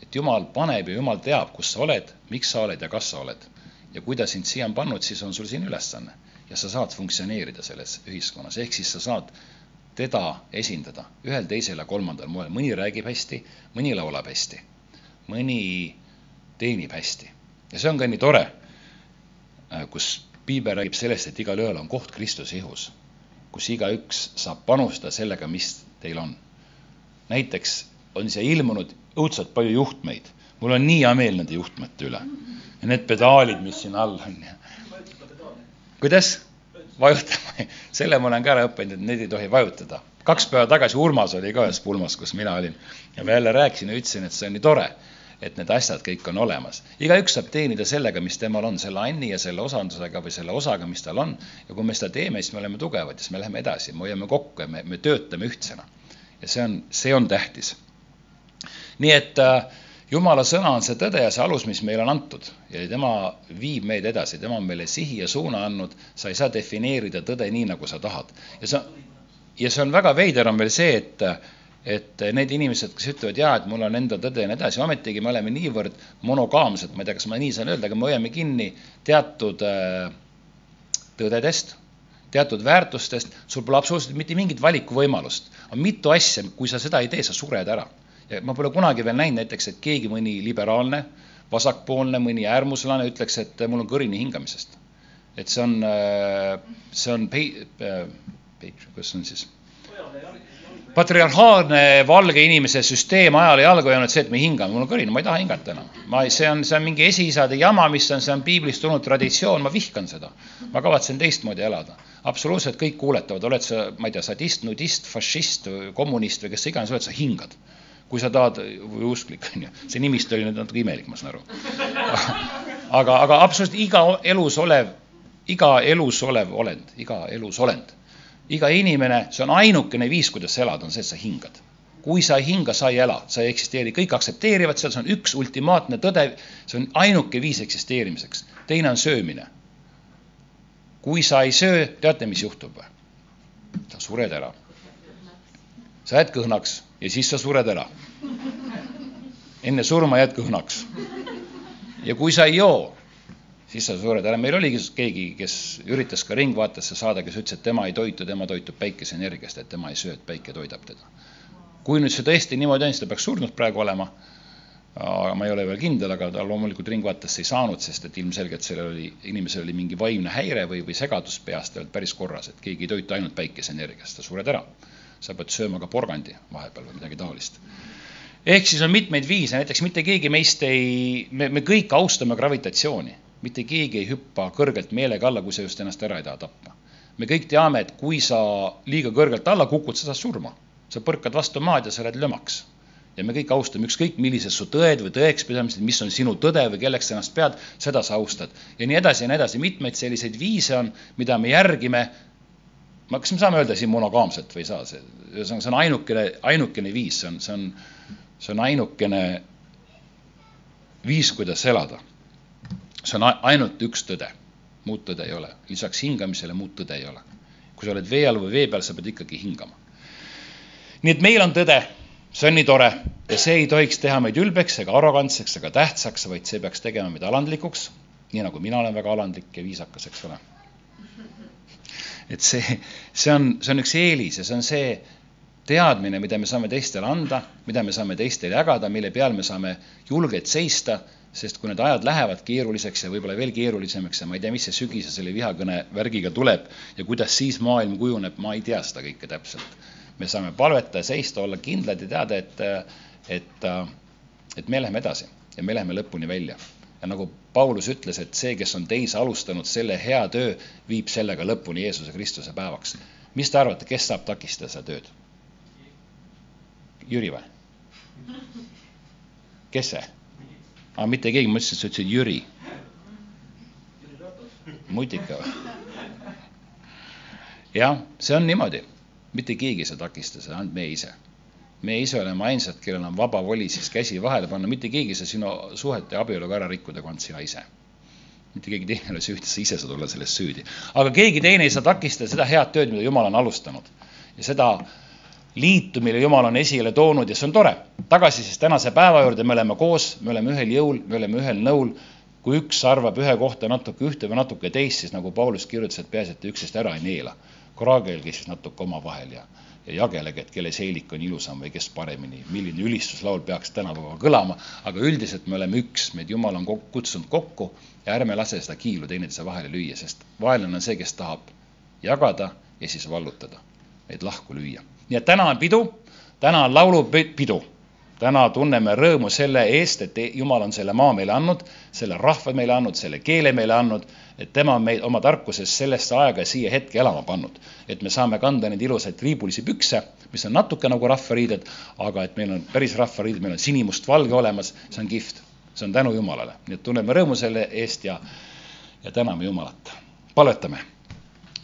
Speaker 2: et Jumal paneb ja Jumal teab, kus sa oled, miks sa oled ja kas sa oled. ja kui ta sind siia on pannud, siis on sul siin ülesanne ja sa saad funktsioneerida selles ühiskonnas, ehk siis sa saad teda esindada ühel, teisel ja kolmandal moel, mõni räägib hästi, mõni laulab hästi, mõni teenib hästi. Ja see on ka nii tore, äh, kus piibel räägib sellest, et igalühel on koht Kristuse ihus, kus igaüks saab panustada sellega, mis teil on. näiteks on siia ilmunud õudselt palju juhtmeid, mul on nii hea meel nende juhtmete üle. Ja need pedaalid, mis siin all on ja kuidas? vajutama, selle ma olen ka ära õppinud, et neid ei tohi vajutada. kaks päeva tagasi Urmas oli ka ühes pulmas, kus mina olin ja ma jälle rääkisin ja ütlesin, et see on nii tore, et need asjad kõik on olemas. igaüks saab teenida sellega, mis temal on, selle anni ja selle osandusega või selle osaga, mis tal on. ja kui me seda teeme, siis me oleme tugevad ja siis me läheme edasi, me hoiame kokku ja me, me töötame ühtsena. ja see on, see on tähtis. nii et äh, jumala sõna on see tõde ja see alus, mis meile on antud. Ja tema viib meid edasi, tema on meile sihi ja suuna andnud, sa ei saa defineerida tõde nii, nagu sa tahad. ja see, ja see on väga veider, on veel see, et, et need inimesed, kes ütlevad, jaa, et mul on enda tõde ja nii edasi, ometigi me oleme niivõrd monogaamsed, ma ei tea, kas ma nii saan öelda, aga me hoiame kinni teatud äh, tõdedest, teatud väärtustest, sul pole absoluutselt mitte mingit valikuvõimalust. on mitu asja, kui sa seda ei tee, sa sured ära ma pole kunagi veel näinud näiteks, et keegi, mõni liberaalne, vasakpoolne, mõni äärmuslane ütleks, et mul on kõrini hingamisest. et see on, see on pei-, kuidas see on siis? patriarhaalne valge inimese süsteem ajale jalgu jäänud see, et me hingame, mul on kõrini, ma ei taha hingata enam. ma, see on, see on mingi esiisade jama, mis on, see on piiblist tulnud traditsioon, ma vihkan seda. ma kavatsen teistmoodi elada. absoluutselt kõik kuuletavad, oled sa, ma ei tea, sadist, nudist, fašist, kommunist või kes sa iganes oled, sa hingad kui sa tahad, või usklik, on ju, see nimist oli nüüd natuke imelik, ma saan aru. aga, aga absoluutselt iga elus olev, iga elus olev olend, iga elus olend, iga inimene, see on ainukene viis, kuidas sa elad, on see, et sa hingad. kui sa ei hinga, sa ei ela, sa ei eksisteeri, kõik aktsepteerivad seda, see on üks ultimaatne tõde, see on ainuke viis eksisteerimiseks. teine on söömine. kui sa ei söö, teate, mis juhtub või? sa sured ära. sa jääd kõhnaks ja siis sa sured ära. enne surma jääd kõhnaks. ja kui sa ei joo, siis sa sured ära. meil oligi keegi, kes üritas ka Ringvaatesse saada, kes ütles, et tema ei toitu, tema toitub päikeseenergiast, et tema ei söö, et päike toidab teda. kui nüüd see tõesti niimoodi on, siis ta peaks surnud praegu olema. aga ma ei ole veel kindel, aga ta loomulikult Ringvaatesse ei saanud, sest et ilmselgelt sellel oli, inimesel oli mingi vaimne häire või, või segadus peas, ta ei olnud päris korras, et keegi ei toitu ainult päikeseenergiast, sa sured ära sa pead sööma ka porgandi vahepeal või midagi taolist. ehk siis on mitmeid viise, näiteks mitte keegi meist ei, me, me kõik austame gravitatsiooni, mitte keegi ei hüppa kõrgelt meelega alla, kui sa just ennast ära ei taha tappa. me kõik teame, et kui sa liiga kõrgelt alla kukud, sa saad surma. sa põrkad vastu maad ja sa oled lömaks ja me kõik austame, ükskõik millised su tõed või tõekspidamised, mis on sinu tõde või kelleks sa ennast pead, seda sa austad. ja nii edasi ja nii edasi, mitmeid selliseid viise on, mida me järgime ma, kas me saame öelda siin monogaamselt või ei saa, see, ühesõnaga, see on ainukene, ainukene viis, see on, see on, see on ainukene viis, kuidas elada. see on ainult üks tõde, muud tõde ei ole, lisaks hingamisele muud tõde ei ole. kui sa oled vee all või vee peal, sa pead ikkagi hingama. nii et meil on tõde, see on nii tore ja see ei tohiks teha meid ülbeks ega arrogantseks ega tähtsaks, vaid see peaks tegema meid alandlikuks, nii nagu mina olen väga alandlik ja viisakas, eks ole et see, see on, see on üks eelis ja see on see teadmine, mida me saame teistele anda, mida me saame teistele jagada, mille peal me saame julgelt seista, sest kui need ajad lähevad keeruliseks ja võib-olla veel keerulisemaks ja ma ei tea, mis see sügise selle vihakõne värgiga tuleb ja kuidas siis maailm kujuneb, ma ei tea seda kõike täpselt. me saame palvetada, seista, olla kindlad ja teada, et, et, et me läheme edasi ja me läheme lõpuni välja ja nagu Paulus ütles, et see, kes on teis alustanud selle hea töö, viib sellega lõpuni Jeesuse Kristuse päevaks. mis te arvate, kes saab takistada seda tööd? Jüri või? kes see? aa, mitte keegi, ma ütlesin, sa ütlesid Jüri. mutika või? jah, see on niimoodi, mitte keegi ei saa takistada seda, ainult meie ise. Me ise oleme ainsad, kellel on vaba voli siis käsi vahele panna, mitte keegi ei saa sinu suhet ja abielu ka ära rikkuda, kui ainult sina ise. mitte keegi teine ei ole süüdi, sa ise saad olla selles süüdi. aga keegi teine ei saa takistada seda head tööd, mida Jumal on alustanud. ja seda liitu, mille Jumal on esile toonud ja see on tore. tagasi siis tänase päeva juurde, me oleme koos, me oleme ühel jõul, me oleme ühel nõul. kui üks arvab ühe kohta natuke ühte või natuke teist, siis nagu Paulus kirjutas, et peaasi, et te üksteist ära ei neela. kraagelge siis natuke omavahel ja, ja jagelege, et kelle seelik on ilusam või kes paremini, milline ülistuslaul peaks tänapäeval kõlama, aga üldiselt me oleme üks, meid Jumal on kutsunud kokku ja ärme lase seda kiilu teineteise vahele lüüa, sest vaenlane on see, kes tahab jagada ja siis vallutada, meid lahku lüüa nii et täna on pidu, täna on laulupidu. Täna tunneme rõõmu selle eest, et Jumal on selle maa meile andnud, selle rahva meile andnud, selle keele meile andnud, et tema on meid oma tarkuses sellesse aega siia hetke elama pannud. et me saame kanda neid ilusaid triibulisi pükse, mis on natuke nagu rahvariided, aga et meil on päris rahvariided, meil on sinimustvalge olemas, see on kihvt. see on tänu Jumalale, nii et tunneme rõõmu selle eest ja, ja täname Jumalat. palvetame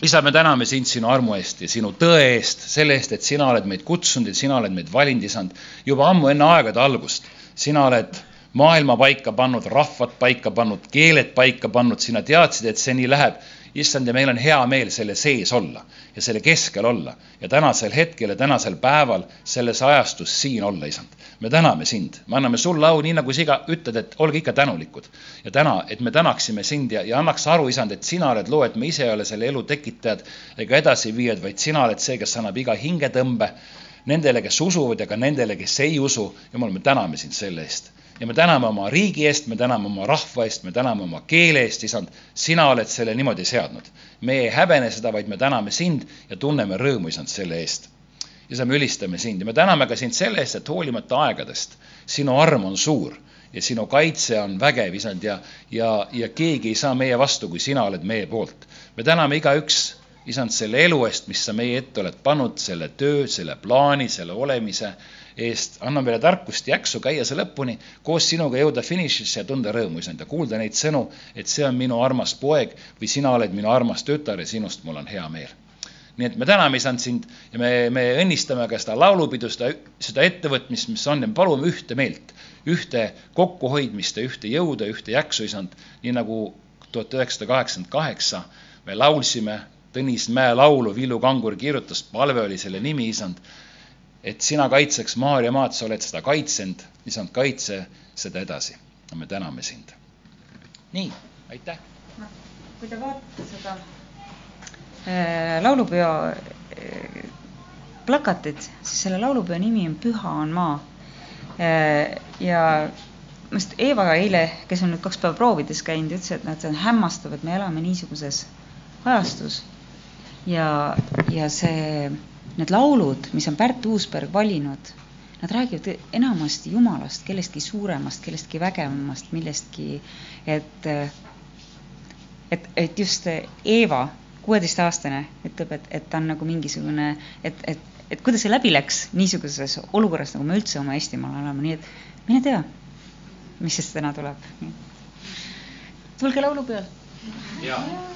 Speaker 2: isa, me täname sind sinu armu eest ja sinu tõe eest, selle eest, et sina oled meid kutsunud ja sina oled meid valinud, isand, juba ammu enne aegade algust. sina oled maailma paika pannud, rahvad paika pannud, keeled paika pannud, sina teadsid, et see nii läheb issand, ja meil on hea meel selle sees olla ja selle keskel olla ja tänasel hetkel ja tänasel päeval selles ajastus siin olla, issand. Me täname sind, me anname sulle au, nii nagu sa iga ütled, et olge ikka tänulikud. ja täna, et me tänaksime sind ja, ja annaks aru, isand, et sina oled loo, et me ise ei ole selle elu tekitajad ega edasiviijad, vaid sina oled see, kes annab iga hingetõmbe nendele, kes usuvad ja ka nendele, kes ei usu. jumal, me täname sind selle eest ja me täname oma riigi eest, me täname oma rahva eest, me täname oma keele eest, isand, sina oled selle niimoodi seadnud. me ei häbene seda, vaid me täname sind ja tunneme rõõmu, isand, selle eest. Isa, me ülistame sind ja me täname ka sind selle eest, et hoolimata aegadest sinu arm on suur ja sinu kaitse on vägev, isand, ja, ja, ja keegi ei saa meie vastu, kui sina oled meie poolt. me täname igaüks, isand, selle elu eest, mis sa meie ette oled pannud, selle töö, selle plaani, selle olemise eest, anna meile tarkust ja jaksu käia see lõpuni, koos sinuga jõuda finišisse ja tunda rõõmu, issand, ja kuulda neid sõnu, et see on minu armas poeg või sina oled minu armas tütar ja sinust mul on hea meel. Nii et me täname, issand, sind ja me, me õnnistame ka seda laulupidu, seda, seda ettevõtmist, mis on ja me palume ühte meelt, ühte kokkuhoidmist ja ühte jõuda, ühte jaksu, issand, nii nagu tuhat üheksasada kaheksakümmend kaheksa me laulsime Tõnis Mäe laulu, Villu Kangur kirjutas, palve oli selle nimi, issand et sina kaitseks Maarja maad, sa oled seda kaitsenud, isand, kaitse seda edasi. me täname sind. nii, aitäh.
Speaker 4: kui te vaatate seda laulupeo äh, plakatit, siis selle laulupeo nimi on Püha on maa äh,. ja minu arust Eeva eile, kes on nüüd kaks päeva proovides käinud, ütles, et see on hämmastav, et me elame niisuguses ajastus ja, ja see need laulud, mis on Pärt Uusberg valinud, nad räägivad enamasti Jumalast, kellestki suuremast, kellestki vägevamast, millestki, et, et, et just Eeva, kuueteistaastane, ütleb, et, et ta on nagu mingisugune, et, et, et kuidas see läbi läks niisuguses olukorras, nagu me üldse oma Eestimaal oleme, nii et mine tea, mis sest täna tuleb. tulge laulupeole.
Speaker 2: jaa